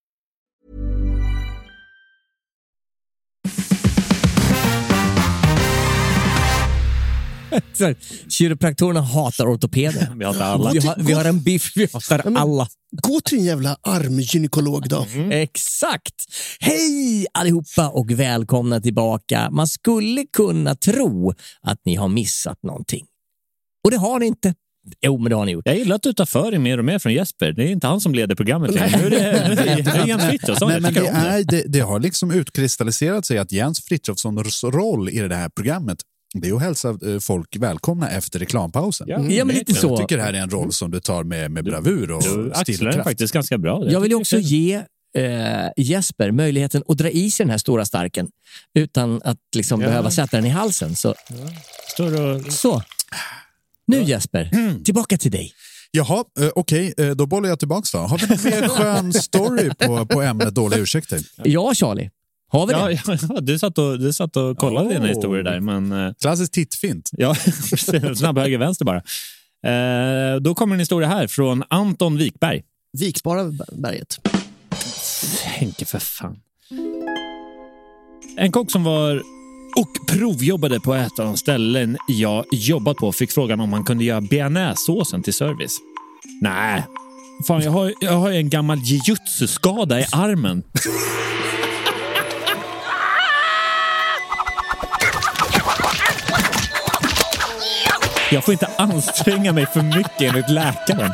Kiropraktorerna hatar ortopeder. Vi hatar alla. Vi har, vi har en biff, vi hatar alla. Gå till en jävla armgynekolog då. Exakt! Hej allihopa och välkomna tillbaka. Man skulle kunna tro att ni har missat någonting. Och det har ni inte. Jo, men det har ni gjort. Jag gillar att du tar för dig mer och mer från Jesper. Det är inte han som leder programmet längre. Nu är det, nu är det Jens Frithiofsson. Men det, om det. är, det, det har liksom utkristalliserat sig att Jens Frithiofssons roll i det här programmet det är att hälsa eh, folk välkomna efter reklampausen. Ja, Ja, men lite Jag så. tycker det här är en roll som du tar med, med bravur och Du stilkraft. faktiskt ganska bra. Jag vill också ge eh, Jesper möjligheten att dra i sig den här stora starken utan att liksom behöva sätta den i halsen. Så, Står och... så. Nu Jesper, tillbaka till dig. Jaha, eh, okej, eh, då bollar jag tillbaks då. Har vi någon mer skön story på, på ämnet dåliga ursäkter? Ja, Charlie. Har vi det? Ja, ja, du, satt och, du satt och kollade Oh. dina historier där, men eh, Klassiskt tittfint. ja, snabb höger vänster bara. Eh, då kommer en historia här från Anton Wikberg. Vikbara berget. Henke för fan. En kock som var och provjobbade på ett av de ställen jag jobbat på fick frågan om han kunde göra bearnaisesåsen till service. Nej, fan jag har, jag har en gammal jujutsu-skada i armen. Jag får inte anstränga mig för mycket enligt läkaren.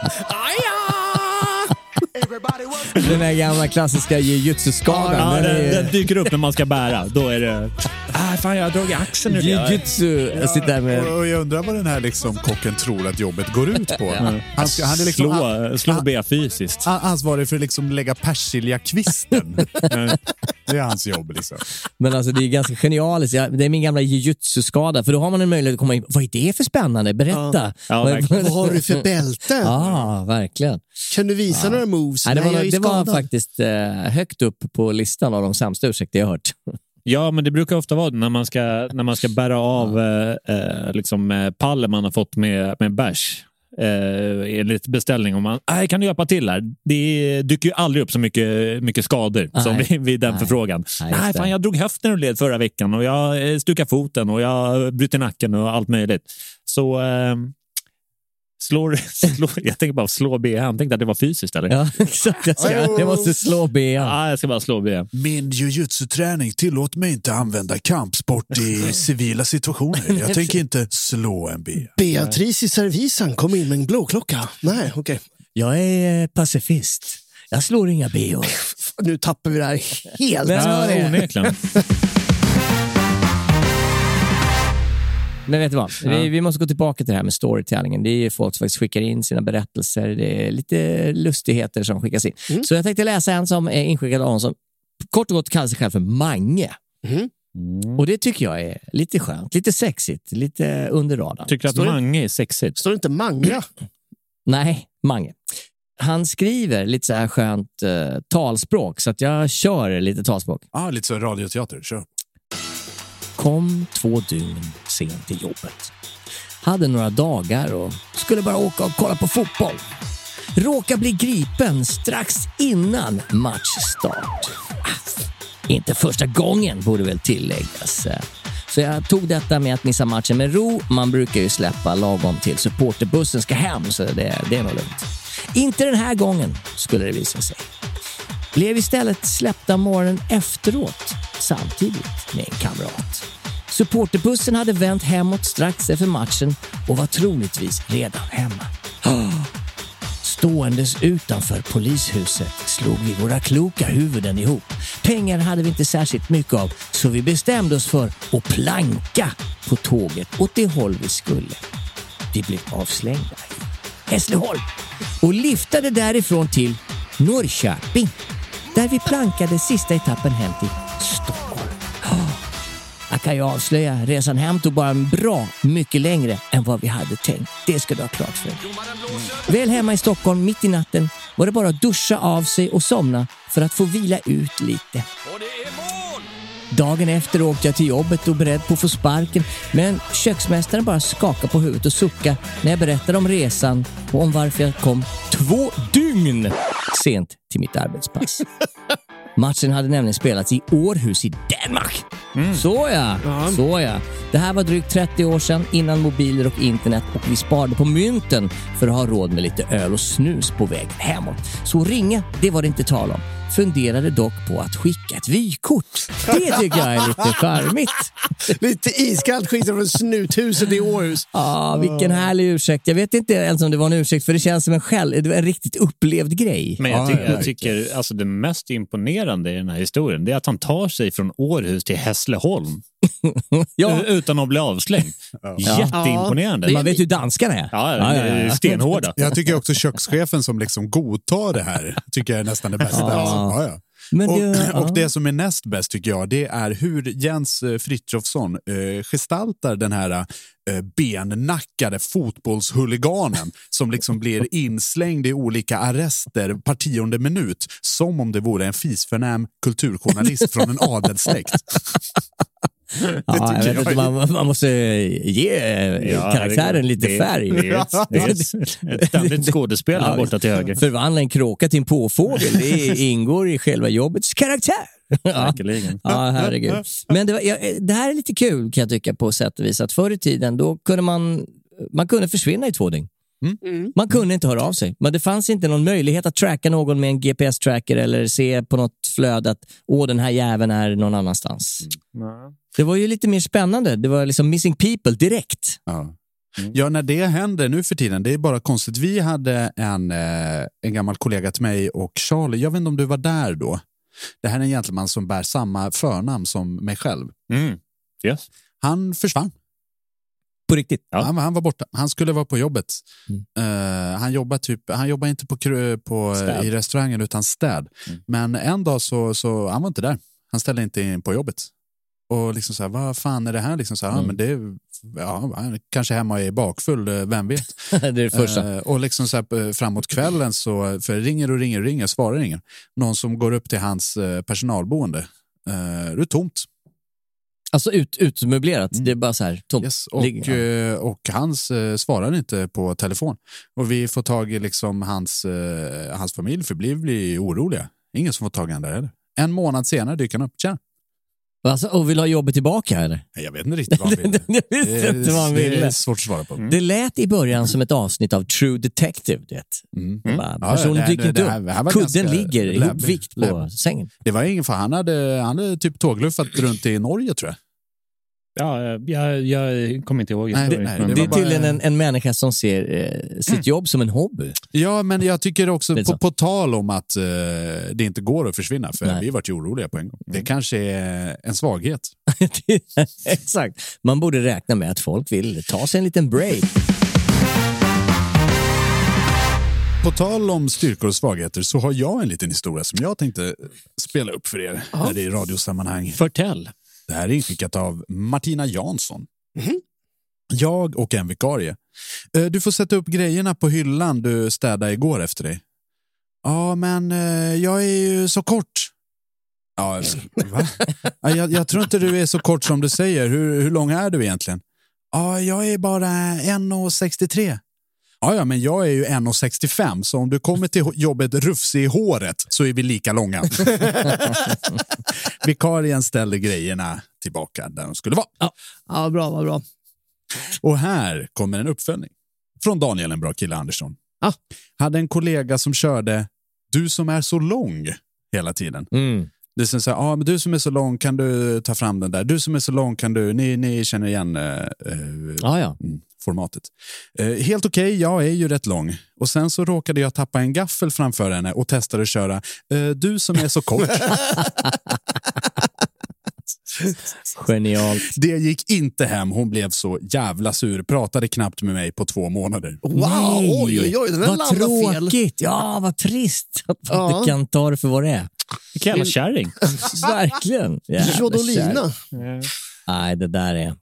Den här gamla klassiska jujutsu-skadan. Ja, den den, den dyker upp när man ska bära. Då är det... Ah, fan, jag har dragit axeln ur det. Jujutsu. Jag sitter där med... Och, och jag undrar vad den här liksom, kocken tror att jobbet går ut på. Han, ska, han är liksom Slå, slå han- Bea fysiskt. han- ansvarig för att liksom lägga persiljakvisten. det är hans jobb. Liksom. Men alltså det är ganska genialiskt. Jag, det är min gamla jujutsu-skada. För då har man en möjlighet att komma in. Vad är det för spännande? Berätta. Ja, Vad. Vad har du för bälten? Ja, verkligen. Kan du visa några moves? Nej, det var, ju det var faktiskt eh, högt upp på listan av de sämsta ursäkter jag har hört. Ja, men det brukar ofta vara när man ska, när man ska bära av eh, eh, liksom, eh, pallen man har fått med, med bärs. Eh, enligt beställning. Om man, Nej, kan du hjälpa till här? Det dyker ju aldrig upp så mycket, mycket skador Nej. som vid, vid den Nej. förfrågan. Nej, fan, jag drog höften ur led förra veckan och jag eh, stukade foten och jag bryter nacken och allt möjligt. Så eh, slår, slår, jag tänker bara slå B. Han tänkte att det var fysiskt eller? Ja, exakt. Jag, ska, jag måste slå B. Ja, jag ska bara slå B. Min jujutsu-träning tillåter mig inte använda kampsport i civila situationer. Jag tänker inte slå en B. Beatrice i servisen kom in med en blåklocka. Nej, okej. Jag är eh, pacifist. Jag slår inga B. Nu tappar vi det här helt. Ja, onekligen. Men vet du vad? Vi, vi måste gå tillbaka till det här med storytellingen. Det är ju folk som faktiskt skickar in sina berättelser. Det är lite lustigheter som skickas in. Så jag tänkte läsa en som är inskickad av någon som kort och gott kallar sig själv för Mange. Mhm. Och det tycker jag är lite skönt, lite sexigt, lite under radarn. Tycker du att Står det- Mange är sexigt? Står det inte manga? Nej, Mange. Han skriver lite så här skönt eh, talspråk, så att jag kör lite talspråk. Ah, lite så radioteater. Kör. Kom två dygn sent till jobbet. Hade några dagar och skulle bara åka och kolla på fotboll. Råkade bli gripen strax innan matchstart. Ah, inte första gången borde väl tilläggas. Så jag tog detta med att missa matchen med ro. Man brukar ju släppa lagom till supporterbussen ska hem, så det, det är nog lugnt. Inte den här gången, skulle det visa sig blev istället släppta morgonen efteråt samtidigt med en kamrat. Supporterbussen hade vänt hemåt strax efter matchen och var troligtvis redan hemma. Ståendes utanför polishuset slog vi våra kloka huvuden ihop. Pengar hade vi inte särskilt mycket av så vi bestämde oss för att planka på tåget åt det håll vi skulle. Vi blev avslängda i Hässleholm och liftade därifrån till Norrköping där vi plankade sista etappen hem till Stockholm. Jag kan ju avslöja, resan hem tog bara bra mycket längre än vad vi hade tänkt. Det ska du ha klart för dig. Väl hemma i Stockholm mitt i natten var det bara att duscha av sig och somna för att få vila ut lite. Dagen efter åkte jag till jobbet och beredd på att få sparken men köksmästaren bara skakade på huvudet och suckade när jag berättade om resan och om varför jag kom två dygn sent till mitt arbetspass. Matchen hade nämligen spelats i Århus i Danmark. Så ja, så ja. Det här var drygt 30 år sedan innan mobiler och internet och vi sparade på mynten för att ha råd med lite öl och snus på väg hemåt. Så ringa, det var det inte tal om. Funderade dock på att skicka ett vykort. Det tycker jag är lite charmigt. Lite iskallt skit från snuthuset i Århus. Ah, vilken härlig ursäkt. Jag vet inte ens om det var en ursäkt, för det känns som en, själv, det var en riktigt upplevd grej. Men jag, Ja, tycker, ja, jag tycker alltså det mest imponerande i den här historien det är att han tar sig från Århus till Hässleholm Ja, utan att bli avslängd. Jätteimponerande. man vet hur danskarna är. Ja, det är stenhårda. Jag tycker också kökschefen som liksom godtar det här tycker jag är nästan det bästa. Alltså. Ja, ja. Men Och, det, och ja. det som är näst bäst tycker jag, det är hur Jens eh, Frithiofsson eh, gestaltar den här eh, bennackade fotbollshuliganen som liksom blir inslängd i olika arrester par tionde minut, som om det vore en fisförnäm kulturjournalist från en adelssläkt. Ja, jag vet jag inte, man, man måste ge eh, Ja, karaktären det- lite det- färg. Det är ett, det är ett, ett ständigt skådespel Ja, borta till höger. Förvandla en kråka till en påfågel, det ingår i själva jobbets karaktär. Ja. Ja, herregud. Men det, var, ja, det här är lite kul kan jag tycka på sätt och vis. Att förr i tiden då kunde man, man kunde försvinna i två dygn. Man kunde inte höra av sig. Men det fanns inte någon möjlighet att tracka någon med en GPS-tracker eller se på något flöde att åh, den här jäveln är någon annanstans. Det var ju lite mer spännande. Det var liksom missing people direkt. Ja. Ja, när det händer nu för tiden, det är bara konstigt. Vi hade en, eh, en gammal kollega till mig och Charlie, jag vet inte om du var där då. Det här är en gentleman som bär samma förnamn som mig själv. Mm. Yes. Han försvann. På riktigt? Ja. Han, han var borta. Han skulle vara på jobbet. Mm. Eh, han jobbar typ, han jobbar inte på, på, i restaurangen utan städ. Mm. Men en dag så, så han var inte där. Han ställde inte in på jobbet. Och liksom så här, vad fan är det här? Liksom så här, ja, Mm. men det är, ja, kanske hemma och är bakfull, eh, vem vet? det är det första. Eh, och liksom så här, eh, framåt kvällen så, för ringer och ringer och ringer, svarar ingen. Någon som går upp till hans personalboende. Eh, det är tomt. Alltså ut, utmöblerat. Mm. Det är bara så här tomt. Yes, och, Ligger- eh, och hans eh, svarar inte på telefon. Och vi får tag i liksom hans, eh, hans familj, för blir, blir oroliga. Ingen som får tag i honom där heller. En månad senare dyker han upp. Tjena. Alltså, och vill ha jobbet tillbaka eller? Jag vet inte riktigt vad han vill. Jag visste inte vad han det är ville. svårt att svara på. Det lät i början som ett avsnitt av True Detective. Du vet. Mm. Bara, Ja, Personen det här- dyker inte det upp. det här Kudden ligger läbbigt. ihopvikt på Läbbigt. sängen. Det var ingen fan. Han hade, han hade typ tågluffat runt i Norge tror jag. Ja, jag, jag kommer inte ihåg. Nej, historien. nej, det Det är bara- tydligen en, en människa som ser eh, sitt jobb som en hobby. Ja, men jag tycker också på, på tal om att eh, det inte går att försvinna, för Nej. vi vart ju oroliga på en gång. Det kanske är en svaghet. Exakt. Man borde räkna med att folk vill ta sig en liten break. På tal om styrkor och svagheter så har jag en liten historia som jag tänkte spela upp för er här i radiosammanhang. Förtäll. Det här är inskickat av Martina Jansson. Jag och en vikarie. Eh, Du får sätta upp grejerna på hyllan du städade igår efter dig. Ja, men eh, jag är ju så kort. Ja, va? Ja, jag, jag tror inte du är så kort som du säger. Hur, hur lång är du egentligen? Ja, jag är bara 1,63. Ja, ja, men jag är ju 1,65 så om du kommer till jobbet rufsig i håret så är vi lika långa. Vikarien ställde grejerna tillbaka där de skulle vara. Ja, bra, vad bra. Och här kommer en uppföljning från Daniel, en bra kille Andersson. Ah. Hade en kollega som körde du som är så lång hela tiden. Mm. Det är som så här, ah, men du som är så lång kan du ta fram den där. Du som är så lång kan du, ni, ni känner igen eh, eh, Ja, ja. mm, formatet. Eh, helt okej, jag är ju rätt lång. Och sen så råkade jag tappa en gaffel framför henne och testade att köra eh, du som är så kort. Genialt. Det gick inte hem. Hon blev så jävla sur. Pratade knappt med mig på två månader. Wow, Nej. oj, oj, oj, den Vad landade fel. tråkigt. Ja, vad trist att man Ja. inte kan ta det för vad det är. Vilken jävla kärring. Verkligen. Jodolina. Nej, det där är...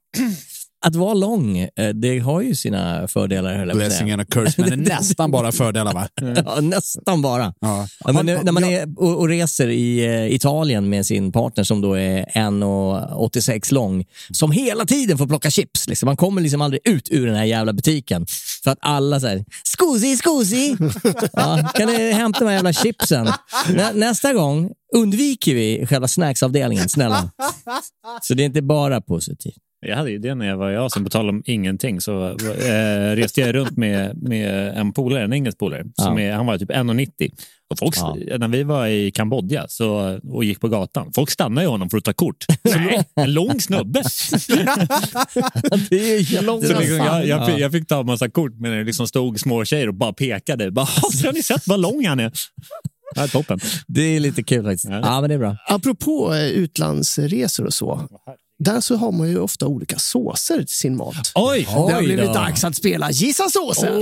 Att vara lång, eh, det har ju sina fördelar. Blessing and a curse, men det är nästan bara fördelar va? Ja, nästan bara. Ja. Ja, men när man är och, och reser i eh, Italien med sin partner som då är 1,86 lång, som hela tiden får plocka chips. Liksom. Man kommer liksom aldrig ut ur den här jävla butiken. För att alla säger “Scusi, scusi!” ja, Kan du hämta de här jävla chipsen? Nä, nästa gång undviker vi själva snacksavdelningen, snälla. Så det är inte bara positivt. Jag hade ju det när jag var i Asien, på tal om ingenting, så eh, reste jag runt med, med en polare, en engelsk polare. Som Ja. är, han var typ 1,90. Och folk, Ja. När vi var i Kambodja så, och gick på gatan, folk stannade ju honom för att ta kort. Nej, en lång snubbe. Det är Så liksom, jag, jag, fick, Ja. jag fick ta en massa kort, men det liksom stod små tjejer och bara pekade. Bara, har ni sett vad lång han är? Ja, toppen. Det är lite kul faktiskt. Ja. Ja, men det är bra. Apropå eh, utlandsresor och så. Där så har man ju ofta olika såser till sin mat. Oj! Det har Oj blivit då. dags att spela Gissa såsen.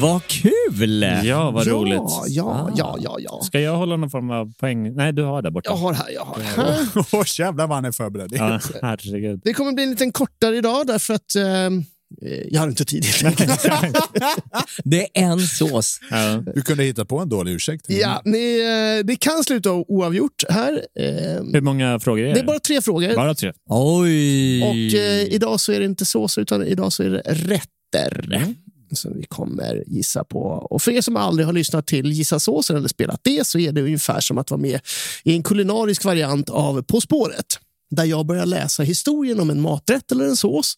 Vad kul! Ja, vad ja, roligt. Ja, ja, ja, ja. Ska jag hålla någon form av poäng? Nej, du har där borta. Jag har här, jag har här. Åh, jävlar vad han är förberedd. Ja, herregud. Det kommer bli en liten kortare idag därför att eh, jag har inte tid. Det är en sås. Ja. Du kunde hitta på en dålig ursäkt. ja, ni, eh, det kan sluta oavgjort här. Eh, Hur många frågor är det är bara tre frågor. Bara tre. Oj! Och eh, idag så är det inte såser utan idag så är det rätter. Som vi kommer gissa på. Och för er som aldrig har lyssnat till Gissa såsen eller spelat det så är det ungefär som att vara med i en kulinarisk variant av På spåret. Där jag börjar läsa historien om en maträtt eller en sås.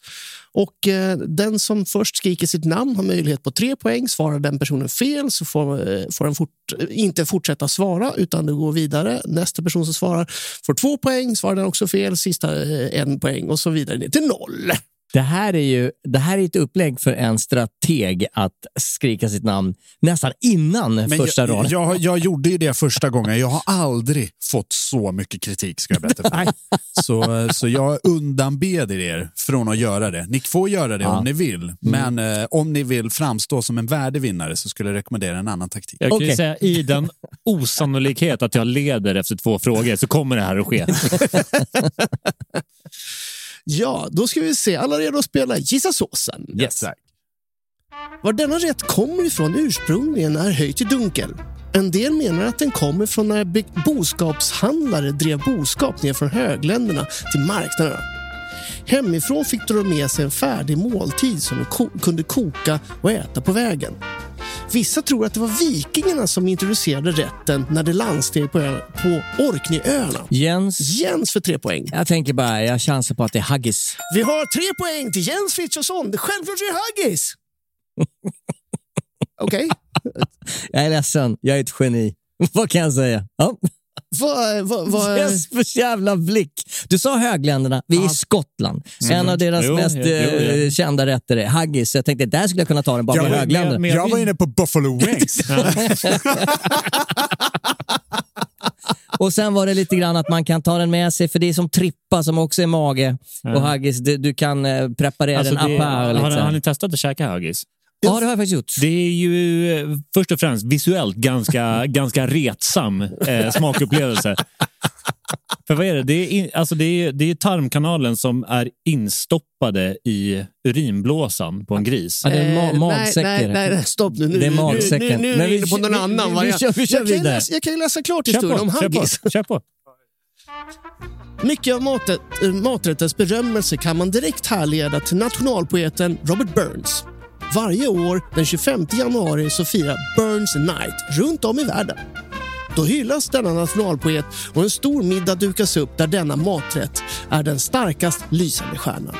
Och eh, Den som först skriker sitt namn har möjlighet på tre poäng. Svarar den personen fel så får, eh, får den fort, inte fortsätta svara utan det går vidare. Nästa person som svarar får två poäng. Svarar den också fel, sista eh, en poäng och så vidare ner till noll. Det här är ju det här är ett upplägg för en strateg att skrika sitt namn nästan innan Men första jag, raden. jag, jag gjorde ju det första gången. Jag har aldrig fått så mycket kritik, ska jag berätta för dig. så, så jag undanbeder er från att göra det. Ni får göra det Ja. om ni vill, men eh, om ni vill framstå som en värdig vinnare så skulle jag rekommendera en annan taktik. Jag kan Okej. säga i den osannolikhet att jag leder efter två frågor så kommer det här att ske. Ja, då ska vi se. Alla redo att spela Gissa såsen? Yes. Var denna rätt kommer ifrån ursprungligen är höjt i dunkel. En del menar att den kommer från när boskapshandlare drev boskap ner från högländerna till marknaderna. Hemifrån fick de med sig en färdig måltid som de kunde koka och äta på vägen. Vissa tror att det var vikingarna som introducerade rätten när de landsteg på, ö- på Orkneyöarna. Jens, Jens för tre poäng. jag tänker bara, jag chansar på att det är haggis. Vi har tre poäng till Jens Frithiofsson. Det självklart är det haggis. Okej. Jag är ledsen, jag är ett geni. Vad kan jag säga? Ja. Vad... vad, vad Jespers jävla blick. Du sa högländerna, vi är i Skottland. En av deras Jo, mest jo, jo, jo. eh, kända rätter är haggis. Jag tänkte, där skulle jag kunna ta den bara med Jag- högländerna. men- Jag var inne på Buffalo Wings. Och sen var det lite grann att man kan ta den med sig, för det är som trippa som också är mage. Och haggis, du, du kan eh, preparera Alltså, den det, apart. har, Lite. har ni testat att käka haggis? Ja, det har jag faktiskt gjort. Det är ju eh, först och främst visuellt ganska, ganska retsam eh, smakupplevelse. För vad är det? Det är, in, alltså det, är, det är tarmkanalen som är instoppade i urinblåsan på en gris. Ja, det är ma- Eh, magsäckar. Nej, nej, nej, stopp nu. nu Det är nu- magsäcken. Nu, nu, nu Men är vi inne på någon annan vi- vi variant. kör- vi kör jag, kan läsa, jag kan ju läsa klart historien om haggis. kör på. Mycket av äh, maträttens berömmelse kan man direkt härleda till nationalpoeten Robert Burns. Varje år den 25 januari så firar Burns Night runt om i världen. Då hyllas denna nationalpoet och en stor middag dukas upp där denna maträtt är den starkast lysande stjärnan.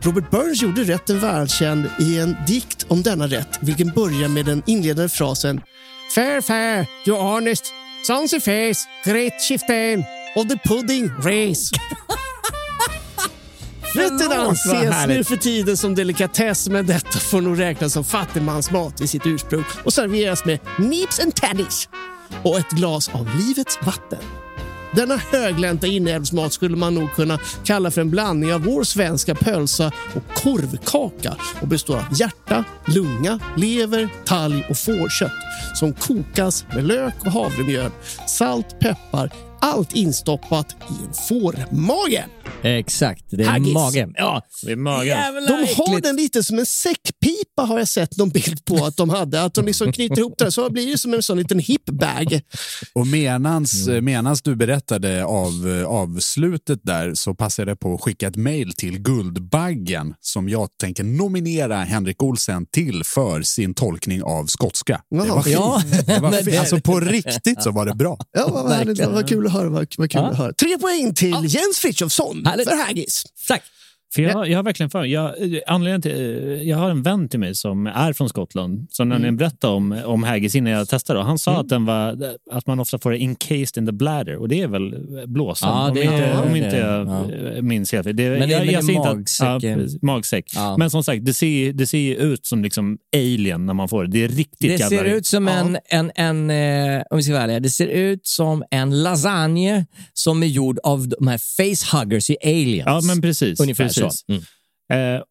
Robert Burns gjorde rätten världskänd i en dikt om denna rätt vilken börjar med den inledande frasen Fair, fair, you honest, sons of face, great chieftain of the pudding race. Rätten anses nu för tiden som delikatess men detta får nog räknas som fattigmansmat i sitt ursprung och serveras med nips and taddies och ett glas av livets vatten. Denna höglänta inälvsmat skulle man nog kunna kalla för en blandning av vår svenska pölsa och korvkaka och består av hjärta, lunga, lever, talg och fårkött som kokas med lök och havremjöl, salt, peppar, allt instoppat i en fårmage. Exakt, det är Haggis. mage. Ja. Det är magen. Jävla De har äckligt. den lite som en säckpipa har jag sett någon bild på att de hade. Att de liksom knyter ihop den så blir det som en sån liten hipbag. Och menans, Mm. menans du berättade av avslutet där så passade jag på att skicka ett mejl till Guldbaggen som jag tänker nominera Henrik Olsen till för sin tolkning av skotska. Det var Jaha. fint. Ja, Det var fint. det- Alltså på riktigt så var det bra. Ja, vad, vad, vad kul höra. Vad, vad kul Ja. att höra. Tre poäng till Jens Frithiofsson för haggis. Tack. För jag, jag har verkligen för jag, anledningen till, jag har en vän till mig som är från Skottland som Mm. nämligen berättade om, om haggis innan jag testade. Han sa att, den var, att man ofta får det encased in the bladder och det är väl blåsan Ja, om, det inte, är om det. inte jag Ja. eh, minns helt fel. Det, Men det- jag, men det är jag magsäck. Ja, magsäck. Ja. Men som sagt, det ser, det ser ju ut som liksom alien när man får det. Det är riktigt Det jävla ser ut som en, en, en eh, om vi ska vara ärliga, det ser ut som en lasagne som är gjord av de här facehuggers i Aliens. Ja, men precis. Ungefär precis. Så. Mm. Eh,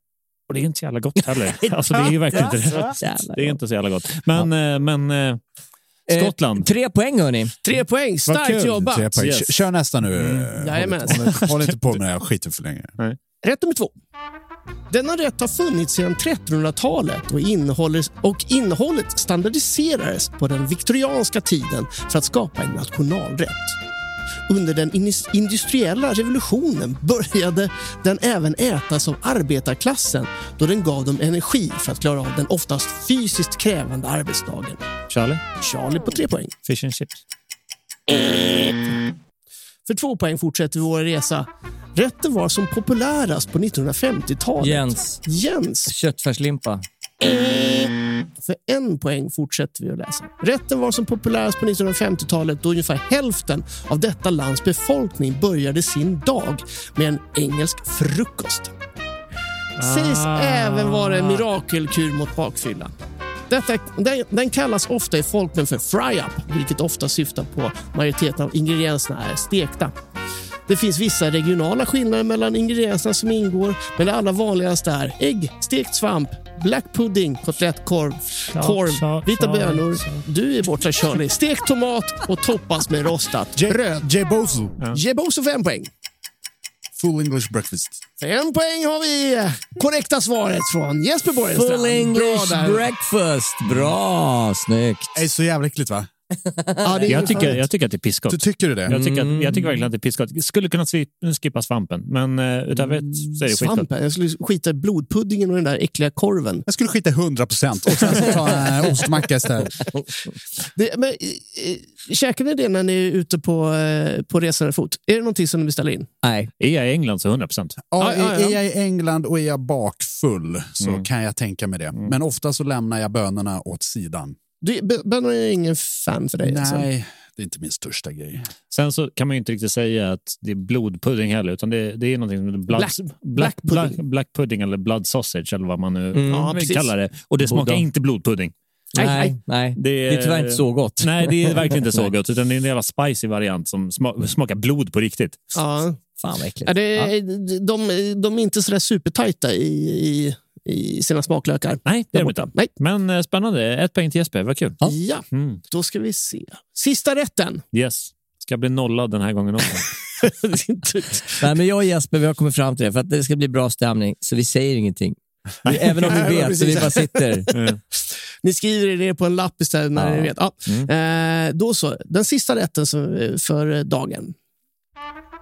och det är inte så jävla gott heller. alltså, det är ju verkligen inte det. Det är inte så jävla gott. Men, eh, men eh, Skottland. Eh, tre poäng hörni. Tre poäng. Starkt jobbat. Tre poäng. Yes. Kör nästa nu. Mm. Håll, håll, håll inte på med det här skiten för länge. Rätt nummer två. Denna rätt har funnits sedan 1300-talet och, och innehållet standardiserades på den viktorianska tiden för att skapa en nationalrätt. Under den industriella revolutionen började den även ätas av arbetarklassen då den gav dem energi för att klara av den oftast fysiskt krävande arbetsdagen. Charlie? Charlie på tre poäng. Fish and chips. För två poäng fortsätter vi vår resa. Rätten var som populärast på 1950-talet. Jens, Jens. köttfärslimpa. För en poäng fortsätter vi att läsa. Rätten var som populärast på 1950-talet då ungefär hälften av detta lands befolkning började sin dag med en engelsk frukost. sägs Ah. även vara en mirakelkur mot bakfylla. Detta, den, den kallas ofta i folkmun för fry-up, vilket ofta syftar på majoriteten av ingredienserna är stekta. Det finns vissa regionala skillnader mellan ingredienserna som ingår, men det allra vanligaste är ägg, stekt svamp, black pudding, kotlettkorv, korv, vita bönor. Du är borta Charlie. Stekt tomat och toppas med rostat bröd. Jebozo. Jeboso fem poäng. Full English breakfast. Fem poäng har vi korrekta svaret från Jesper Borgenstrand. Full English Bra breakfast. Bra, snyggt. Det är så jävla äckligt va? Ja, det är Jag tycker, jag tycker att det är piskott. Du tycker du det? Jag tycker, Mm. att, jag tycker verkligen att det är piskott. Skulle kunna skippa svampen, men uh, utöver ett så är det skitgott. Svampen. Jag skulle skita i blodpuddingen och den där äckliga korven. Jag skulle skita i 100 procent och sen så ta en äh, ostmacka istället. Det, men, eh, eh, käkar ni det när ni är ute på, eh, på resande fot? Är det någonting som ni beställer in? Nej. Är jag i England så 100 procent. Ja, Ja, ja, ja. Är jag i England och är jag bakfull så kan jag tänka mig det. Men ofta så lämnar jag bönorna åt sidan. Bönor är ingen fan för dig? Alltså. Nej, det är inte min största grej. Sen så kan man ju inte riktigt säga att det är blodpudding heller, utan det, det är någonting som blood, Black- black, pudding. black, pudding eller blood sausage eller vad man nu Mm. Ja, kallar det. Och det smakar Borde. inte blodpudding. Nej, Nej, nej. Det Det är tyvärr inte så gott. Nej, det är verkligen inte så gott, utan det är en jävla spicy variant som sma- smakar blod på riktigt. Ja. Fan vad äckligt. Ja, det, Ja. de, de är inte sådär supertajta i, i, i sina smaklökar. Nej, det är de inte. Nej. Men eh, spännande. Ett poäng till Jesper. Vad kul. Ja, Mm. då ska vi se. Sista rätten. Yes. Ska bli nollad den här gången också. Nej, men jag och Jesper vi har kommit fram till det. För att det ska bli bra stämning, så vi säger ingenting. Även om vi vet, så vi bara sitter. Ni skriver det på en lapp istället när Ja. ni vet. Ja. Eh, då så. Den sista rätten eh, för dagen.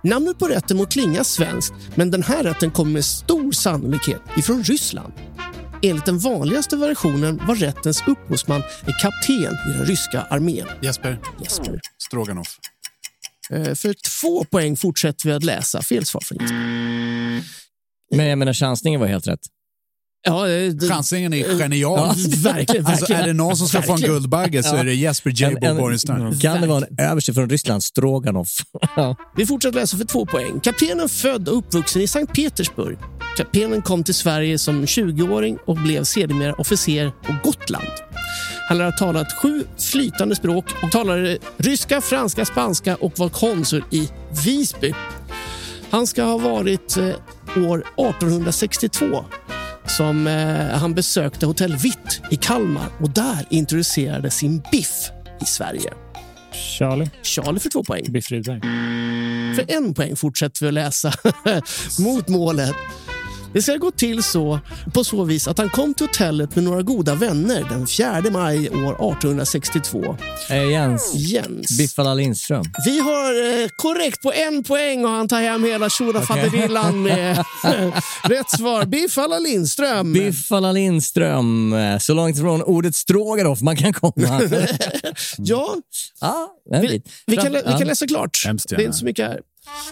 Namnet på rätten må klinga svenskt, men den här rätten kommer med stor sannolikhet ifrån Ryssland. Enligt den vanligaste versionen var rättens upphovsman en kapten i den ryska armén. Jesper, Jesper. stroganoff. Eh, för två poäng fortsätter vi att läsa. Fel svar från Jesper. Men jag menar, chansningen var helt rätt. Ja, eh, det- Chansningen är Ja, genial. verkligen, Alltså, verkligen. är det någon som ska få en Verkligen. Guldbagge så är det Jesper En- Jabo en- Borgenstrand. Kan det vara en överste från Ryssland? Stroganoff. Ja. Vi fortsätter läsa för två poäng. Kaptenen född och uppvuxen i Sankt Petersburg. Kaptenen kom till Sverige som 20-åring och blev sedermera officer på Gotland. Han har talat sju flytande språk och talade ryska, franska, spanska och var konsul i Visby. Han ska ha varit eh, år 1862 som eh, han besökte Hotell Vitt i Kalmar och där introducerade sin biff i Sverige. Charlie. Charlie för två poäng. Biff Rydberg. För en poäng fortsätter vi att läsa mot målet. Det ska gå till så på så vis att han kom till hotellet med några goda vänner den 4 maj år 1862. Eh, Jens. Jens. Biff alla Lindström. Vi har eh, korrekt på en poäng och han tar hem hela tjorafaderillan med rätt svar. Biff alla Lindström. Biff alla Lindström. Eh, Så långt ifrån ordet stroganoff man kan komma. Ja, ja, vi, vi, kan, vi kan läsa klart. Hemskt Det är inte så mycket här.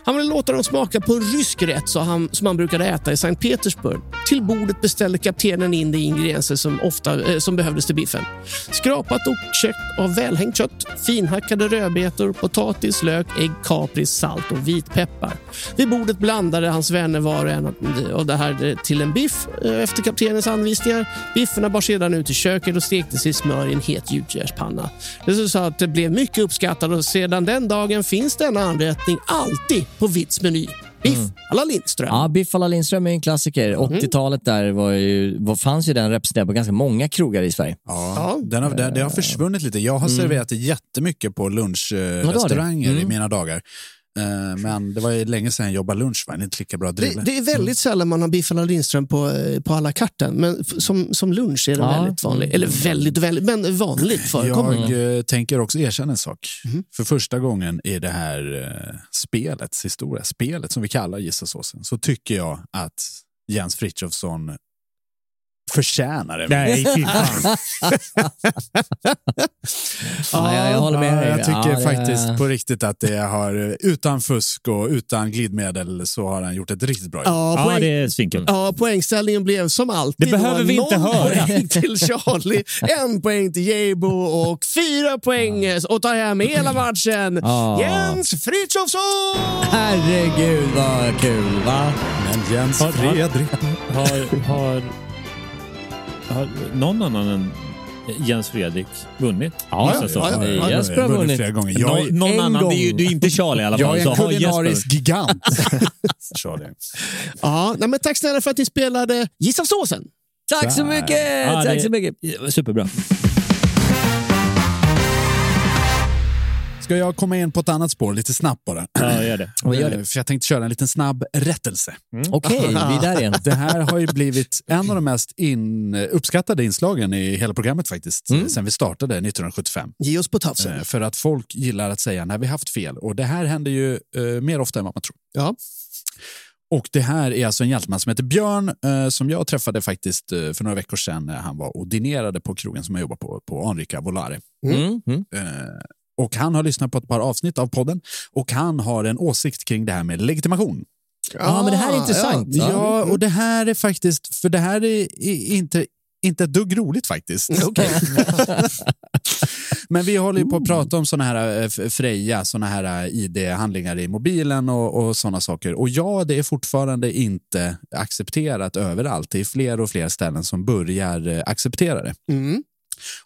Han ville låta dem smaka på en rysk rätt som han, som han brukade äta i Sankt Petersburg. Till bordet beställde kaptenen in de ingredienser som, ofta, eh, som behövdes till biffen. Skrapat och kött av välhängt kött, finhackade rödbetor, potatis, lök, ägg, kapris, salt och vitpeppar. Vid bordet blandade hans vänner var och en av det här eh, till en biff eh, efter kaptenens anvisningar. Biffarna bar sedan ut i köket och stektes i smör i en het gjutjärnspanna. Det det blev mycket uppskattat och sedan den dagen finns denna anrättning alltid på Vitts meny. Biff alla Lindström. Ja, Biff alla Lindström är en klassiker. 80-talet där var ju, var, fanns ju den representerad på ganska många krogar i Sverige. Ja, Ja. Den har, det, det har försvunnit lite. Jag har serverat det jättemycket på lunchrestauranger Mm. i mina dagar. Eh, Men det var ju länge sedan jag jobbade lunch, va? Det är inte lika bra Det, det är väldigt sällan man har biff alla Lindström på, eh, på alla karten. Men som, som lunch är det Ja. väldigt vanligt. Eller väldigt, väldigt, men vanligt förekommande. Jag eh, tänker också erkänna en sak. Mhm. För första gången i det här eh, spelets historia, spelet som vi kallar Gissa såsen, så tycker jag att Jens Frithiofsson förtjänar det. Nej, fy fan. Ja, jag, jag håller med Ja, dig. jag tycker Ja, faktiskt på riktigt att det har, utan fusk och utan glidmedel, så har han gjort ett riktigt bra jobb. Ja, Ja, poäng, det är svinkul. Ja, poängställningen blev som alltid. Det behöver vi inte höra. poäng till Charlie, en poäng till Jebo och fyra poäng och ta hem hela matchen. Ja. Jens Frithiofsson! Herregud vad kul, va? Men Jens Fredrik. Har, har, har någon annan än Jens Fredrik vunnit? Ja, ja, ja, ja. Jesper har vunnit. flera gånger. Jag är, Nå- någon annan, gång. det är det är inte Charlie i alla fall. jag är en kulinarisk gigant. Charlie. Ja, nej, men tack snälla för att ni spelade Gissa såsen. Tack så mycket! Ja, Tack så mycket. Superbra. Ska jag komma in på ett annat spår lite snabbt bara? Ja, gör det. Gör Eh, det? För jag tänkte köra en liten snabb rättelse. Okej, vi är där igen. Det här har ju blivit en av de mest in, uppskattade inslagen i hela programmet faktiskt, Mm. sen vi startade 1975. Ge oss på tafsen. Eh, För att folk gillar att säga när vi haft fel. Och det här händer ju eh, mer ofta än vad man tror. Ja. Och det här är alltså en gentleman som heter Björn eh, som jag träffade faktiskt eh, för några veckor sedan när han var och dinerade på krogen som jag jobbar på, på Anrika Volare. Mm, mm. Eh, och han har lyssnat på ett par avsnitt av podden och han har en åsikt kring det här med legitimation. Ja, men det här är intressant. Ja, Ja. och det här är faktiskt, för det här är inte, inte ett dugg roligt faktiskt. Okej. Men vi håller ju på att prata om såna här eh, Freja, såna här eh, ID-handlingar i mobilen och, och såna saker. Och ja, det är fortfarande inte accepterat överallt. Det är fler och fler ställen som börjar eh, acceptera det. Mm.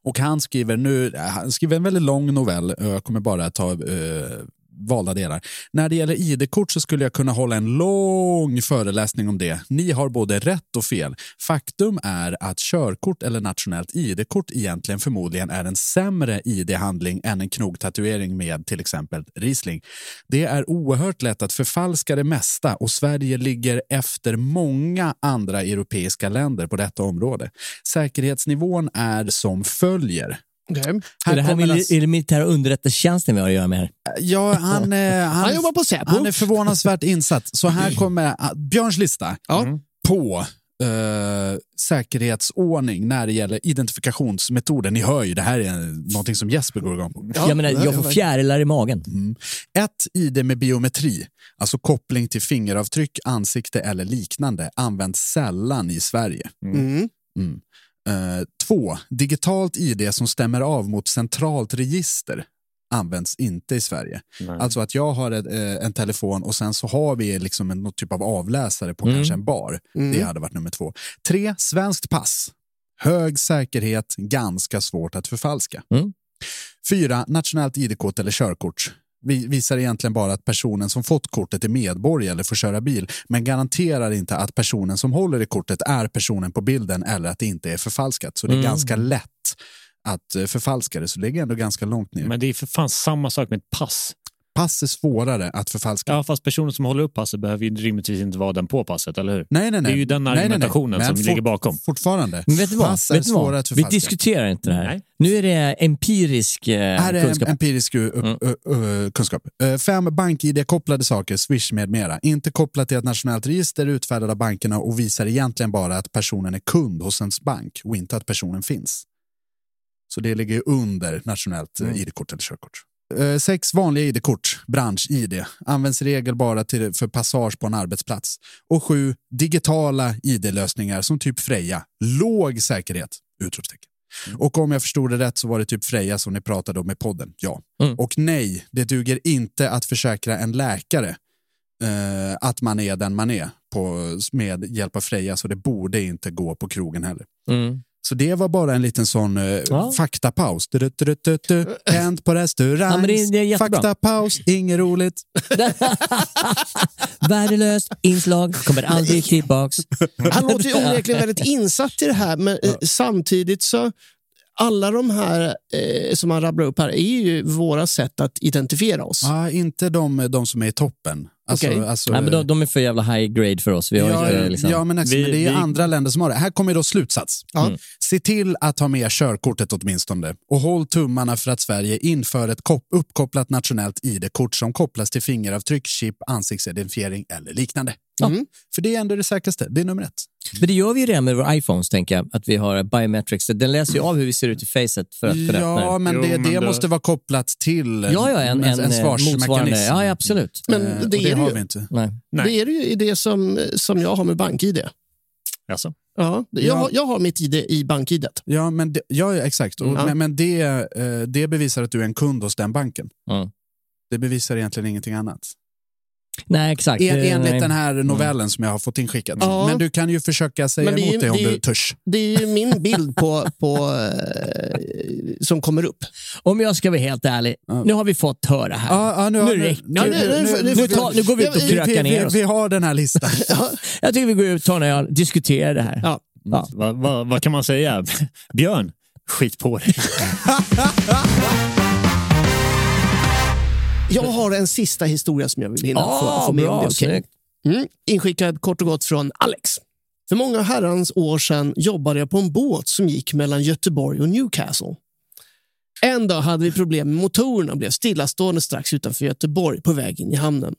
Och han skriver nu, han skriver en väldigt lång novell, jag kommer bara ta eh, valda delar. När det gäller ID-kort så skulle jag kunna hålla en lång föreläsning om det. Ni har både rätt och fel. Faktum är att körkort eller nationellt ID-kort egentligen förmodligen är en sämre ID-handling än en knogtatuering med till exempel Riesling. Det är oerhört lätt att förfalska det mesta och Sverige ligger efter många andra europeiska länder på detta område. Säkerhetsnivån är som följer. Okej. Är det här kommer mil- alltså- är det militära underrättelsetjänsten vi har att göra med här? Ja, han, eh, han, Han jobbar på Säpo. han är förvånansvärt insatt. Så här kommer ah, Björns lista Ja. på eh, säkerhetsordning när det gäller identifikationsmetoder. Ni hör ju, det här är någonting som Jesper går igång på. jag menar, jag får fjärilar i magen. Ett ID med biometri, alltså koppling till fingeravtryck, ansikte eller liknande, används sällan i Sverige. Mm. Eh, två, digitalt ID som stämmer av mot centralt register används inte i Sverige. Alltså att jag har ett, eh, en telefon och sen så har vi liksom en, någon typ av avläsare på Mm. kanske en bar. Mm. Det hade varit nummer två. Tre, svenskt pass. Hög säkerhet, ganska svårt att förfalska. Mm. Fyra, nationellt ID-kort eller körkort. Vi visar egentligen bara att personen som fått kortet är medborgare eller får köra bil, men garanterar inte att personen som håller i kortet är personen på bilden eller att det inte är förfalskat. Så det är Mm. ganska lätt att eh, förfalska det, så det ligger ändå ganska långt ner. Men det är för fan samma sak med ett pass. Pass är svårare att förfalska. Ja, fast personen som håller upp passet behöver ju rimligtvis inte vara den på passet, eller hur? Nej, nej, nej. Det är ju den Nej, nej, nej. argumentationen Men som ligger bakom. Fortfarande. Men vet du vad? Pass är svårare att Vi förfalska. diskuterar inte det här. Nej. Nu är det empirisk eh, Här är kunskap. empirisk uh, Mm. uh, uh, kunskap. Uh, fem bank-id-kopplade saker, Swish med mera. Inte kopplat till ett nationellt register utfärdat av bankerna och visar egentligen bara att personen är kund hos ens bank och inte att personen finns. Så det ligger ju under nationellt Mm. uh, id-kort eller körkort. Uh, sex vanliga id-kort, bransch-id, används i regel bara till, för passage på en arbetsplats. Och sju digitala id-lösningar som typ Freja, låg säkerhet, utropstecken. Och om jag förstod det rätt så var det typ Freja som ni pratade om i podden. Ja. Mm. Och nej, det duger inte att försäkra en läkare eh, att man är den man är på, med hjälp av Freja, så det borde inte gå på krogen heller. Mm. Så det var bara en liten sån eh, Ja. faktapaus. Du, du, du, du, du. Hänt på restaurang. Ja. Faktapaus, inget roligt. Värdelöst inslag, kommer aldrig tillbaks. Han låter ju onekligen väldigt insatt i det här, men eh, samtidigt så alla de här eh, som han rabblar upp här är ju våra sätt att identifiera oss. Ja, inte de, de som är i toppen. Alltså, Okej. alltså, Nej, men de, de är för jävla high grade för oss. Vi har Ja, inte, liksom... ja men, exakt, Vi- men det är vi- andra länder som har det. Här kommer då slutsats. Ja. Mm. Se till att ha med körkortet åtminstone och håll tummarna för att Sverige inför ett kop- uppkopplat nationellt ID-kort som kopplas till fingeravtryck, chip, ansiktsidentifiering eller liknande. Mm. För det är ändå det säkraste. Det är nummer ett. Men det gör vi ju redan med våra iPhones, tänker jag. Att vi har biometrics. Den läser ju av hur vi ser ut i facet för att Ja, men Jo, det, men det då- måste vara kopplat till Ja, ja, en, en, en eh, svarsmekanism. motsvarande. Ja, ja, absolut. Men Eh, det och det är det har ju. vi inte. Nej. Nej. Det är det ju i det som, som jag har med BankID. Alltså. Ja, det- Ja. jag, har- jag har mitt ID i BankID. Ja, men det, ja, exakt. Och, Mm. Men, men det, eh, det bevisar att du är en kund hos den banken. Mm. Det bevisar egentligen ingenting annat. Nej, exakt. En, enligt nej. den här novellen som jag har fått inskickad. Ja. Men du kan ju försöka säga det är emot ju- det om det du törs. Det är ju min bild på, på, eh, som kommer upp. Om jag ska vara helt ärlig, nu har vi fått höra här. Ja, ja, nu, Nu nu, räcker nu, det. nu, Nu- nu, Nu, tar, nu går vi ut och krökar vi, ner vi, oss. vi har den här listan. Jag tycker vi går ut, tar en diskuterar det här. Ja. Ja. Vad, vad, vad kan man säga? Björn, skit på dig. Jag har en sista historia som jag vill hinna Ah, få, få med om bra, det. är okej. snyggt. Mm. Inskickad kort och gott från Alex. För många herrans år sedan jobbade jag på en båt som gick mellan Göteborg och Newcastle. En dag hade vi problem med motorerna och blev stillastående strax utanför Göteborg på väg in i hamnen.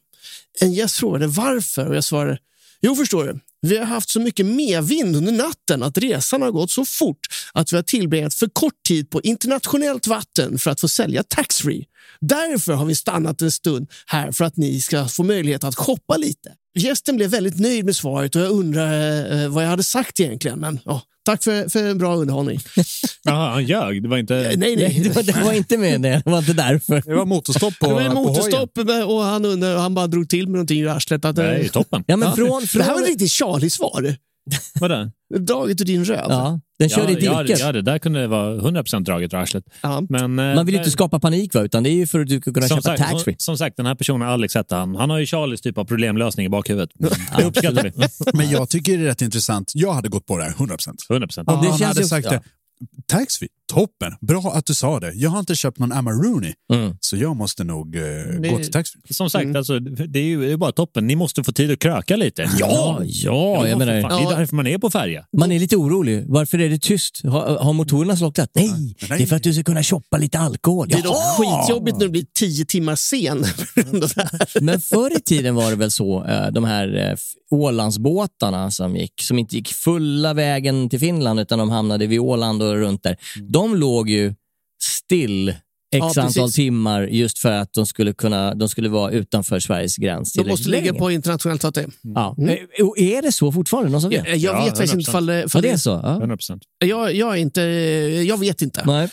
En gäst frågade varför och jag svarade Jo, förstår du. Vi har haft så mycket medvind under natten att resan har gått så fort att vi har tillbringat för kort tid på internationellt vatten för att få sälja taxfree. Därför har vi stannat en stund här för att ni ska få möjlighet att shoppa lite. Gästen blev väldigt nöjd med svaret och jag undrar eh, vad jag hade sagt egentligen. Men ja, tack för, för en bra underhållning. Jaha, han ljög. Det var inte... nej, Nej, nej. det var, det var inte med det. Det var inte därför. Det var motorstopp på, Det var ju på motorstopp och han, undrar, han bara drog till med någonting i arslet. Att, eh, Nej, toppen. Ja, men från, Det här var från, ett riktigt Charlie-svar. Vadå? Draget ur din röv. ja, den körde i ja, diket. ja, det där kunde vara 100% draget ur arslet. Ja. Men, eh, Man vill ju inte skapa panik, va? utan det är ju för att du ska kunna köpa sagt, taxfree. som sagt, den här personen, Alex hette han, han har ju Charlies typ av problemlösning i bakhuvudet. Det uppskattar vi. Men jag tycker det är rätt intressant. Jag hade gått på det här 100%. 100%. Om det han känns hade sagt ja. det. Taxfree, toppen. Bra att du sa det. Jag har inte köpt någon Amaruni, Mm. så jag måste nog eh, Det- gå till taxfree. Som sagt, alltså, det är ju det är bara toppen. Ni måste få tid att kröka lite. Ja, ja, jag för menar, fan, Det är därför man är på färja. man är lite orolig. Varför är det tyst? Har, har motorerna slocknat? Nej, nej. det är för att du ska kunna shoppa lite alkohol. Det är dock skitjobbigt när du blir tio timmar sen. det. Men förr i tiden var det väl så, eh, de här eh, Ålandsbåtarna som, gick, som inte gick fulla vägen till Finland utan de hamnade vid Åland och runt där. De låg ju still x Ja, precis. antal timmar just för att de skulle, kunna, de skulle vara utanför Sveriges gräns De måste ligga på internationellt vatten. Ja. Eh, Och är det så fortfarande? Någon som vet? Jag, jag Ja, vet faktiskt inte 100%. ifall det, Ja, ifall det är så? Ja. 100%. jag, jag, är inte, jag vet inte. Nej.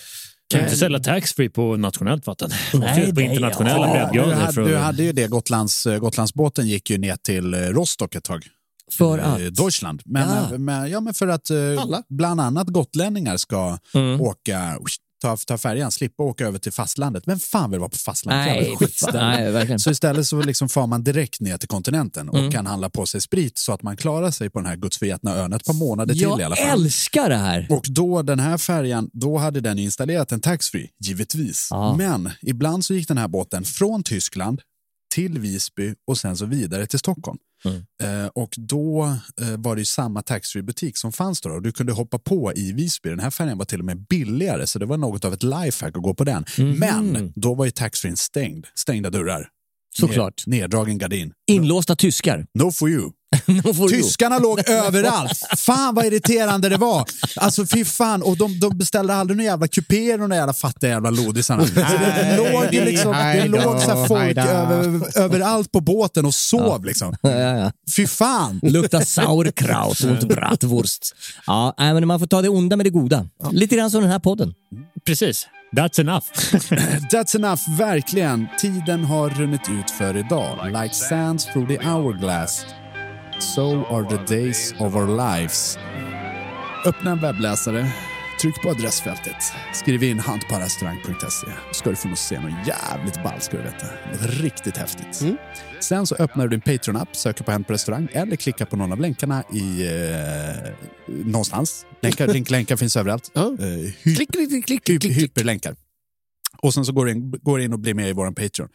Kan inte sälja taxfree på nationellt vatten. Nej, på internationella ja. Du breddgrader. hade, för- du hade ju det, Gotlands, eh, Gotlandsbåten gick ju ner till eh, Rostock ett tag. För att? Deutschland. Men, Ja. eh, men, ja, men för att eh, Alla. bland annat gotlänningar ska Mm. åka, ta, ta färjan, slippa åka över till fastlandet. Vem fan vill vara på fastlandet? Nej, nej, verkligen. Så istället så liksom far man direkt ner till kontinenten och Mm. kan handla på sig sprit så att man klarar sig på den här gudsförgätna ön ett par månader till i alla Jag fall. älskar det här. Och då den här färjan, då hade den installerat en taxfree, givetvis. Ja. Men ibland så gick den här båten från Tyskland till Visby och sen så vidare till Stockholm. Mm. Eh, och då eh, var det samma taxfree-butik som fanns då. Och du kunde hoppa på i Visby. Den här färjan var till och med billigare, så det var något av ett lifehack att gå på den. Mhm. Men då var ju taxfree stängd. Stängda dörrar. Såklart. Ner, neddragen gardin. Inlåsta tyskar. No for you. Tyskarna låg överallt. Fan vad irriterande det var. Alltså fy fan. Och de, de beställde aldrig några jävla kupéer de jävla fattiga jävla lodisarna. Så det låg, liksom, det låg så folk över, överallt på båten och sov liksom. Fy fan. Luktar sauerkraut och bratwurst. Ja, men man får ta det onda med det goda. Lite grann som den här podden. Precis. That's enough. That's enough, verkligen. Tiden har runnit ut för idag. Like sands through the hourglass. So are the days of our lives. Öppna en webbläsare, tryck på adressfältet, skriv in handparrestaurang.se. Ska du få se något jävligt ball ska du veta. Riktigt häftigt. Sen så öppnar du din Patreon-app, söker på Hänt på restaurang eller klickar på någon av länkarna i eh, någonstans. Länkar, link, länkar finns överallt. Ja. Eh, hy- Klick, klick, klick, klick, klick. hyperlänkar. Och sen så går du in, går in och blir med i vår Patreon.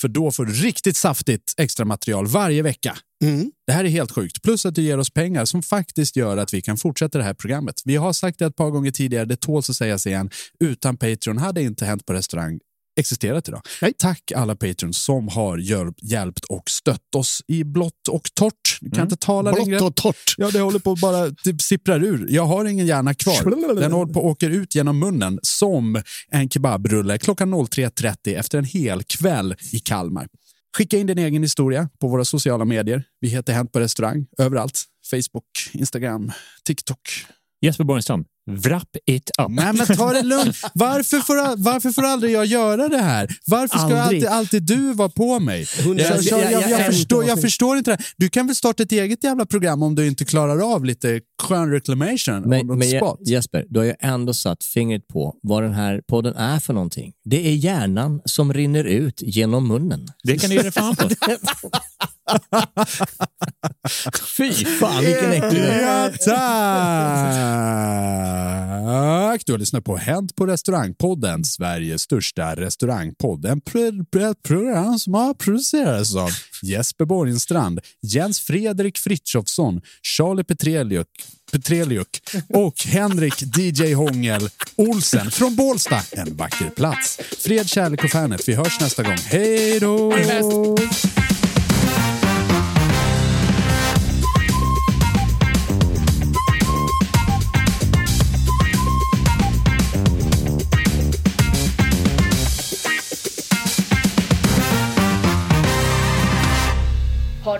För då får du riktigt saftigt extra material varje vecka. Mm. Det här är helt sjukt. Plus att du ger oss pengar som faktiskt gör att vi kan fortsätta det här programmet. Vi har sagt det ett par gånger tidigare, det tåls att sägas igen. Utan Patreon hade inte Hänt på restaurang existerat idag. Tack alla Patreons som har hjälp, hjälpt och stött oss i blått och torrt. Du kan inte tala längre. Blått och torrt. Ja, det håller på att bara typ sipprar ur. Jag har ingen hjärna kvar. Den håller på att åka ut genom munnen som en kebabrulle klockan 03.30 efter en hel kväll i Kalmar. Skicka in din egen historia på våra sociala medier. Vi heter Hänt på restaurang överallt. Facebook, Instagram, TikTok. Jesper Borgenstrand, Wrap it up. Nej, men ta det lugnt. Varför får, varför får aldrig jag göra det här? Varför ska alltid, alltid du vara på mig? Jag, jag, jag, jag, förstår, jag förstår inte det här. Du kan väl starta ett eget jävla program om du inte klarar av lite skön reclamation Men, men spot. Jesper, du har ju ändå satt fingret på vad den här podden är för någonting. Det är hjärnan som rinner ut genom munnen. Det kan du ge dig fan på. Fy fan vilken äcklig Ja, tack! Du har lyssnat på Hänt på restaurangpodden, Sveriges största restaurangpodd. En program som har producerats av Jesper Borgenstrand, Jens Fredrik Fritjofsson, Charlie Petreliuk, Petreliuk och Henrik DJ Hångel Olsen från Bålsta. En vacker plats. Fred, kärlek och fanet. Vi hörs nästa gång. Hej då!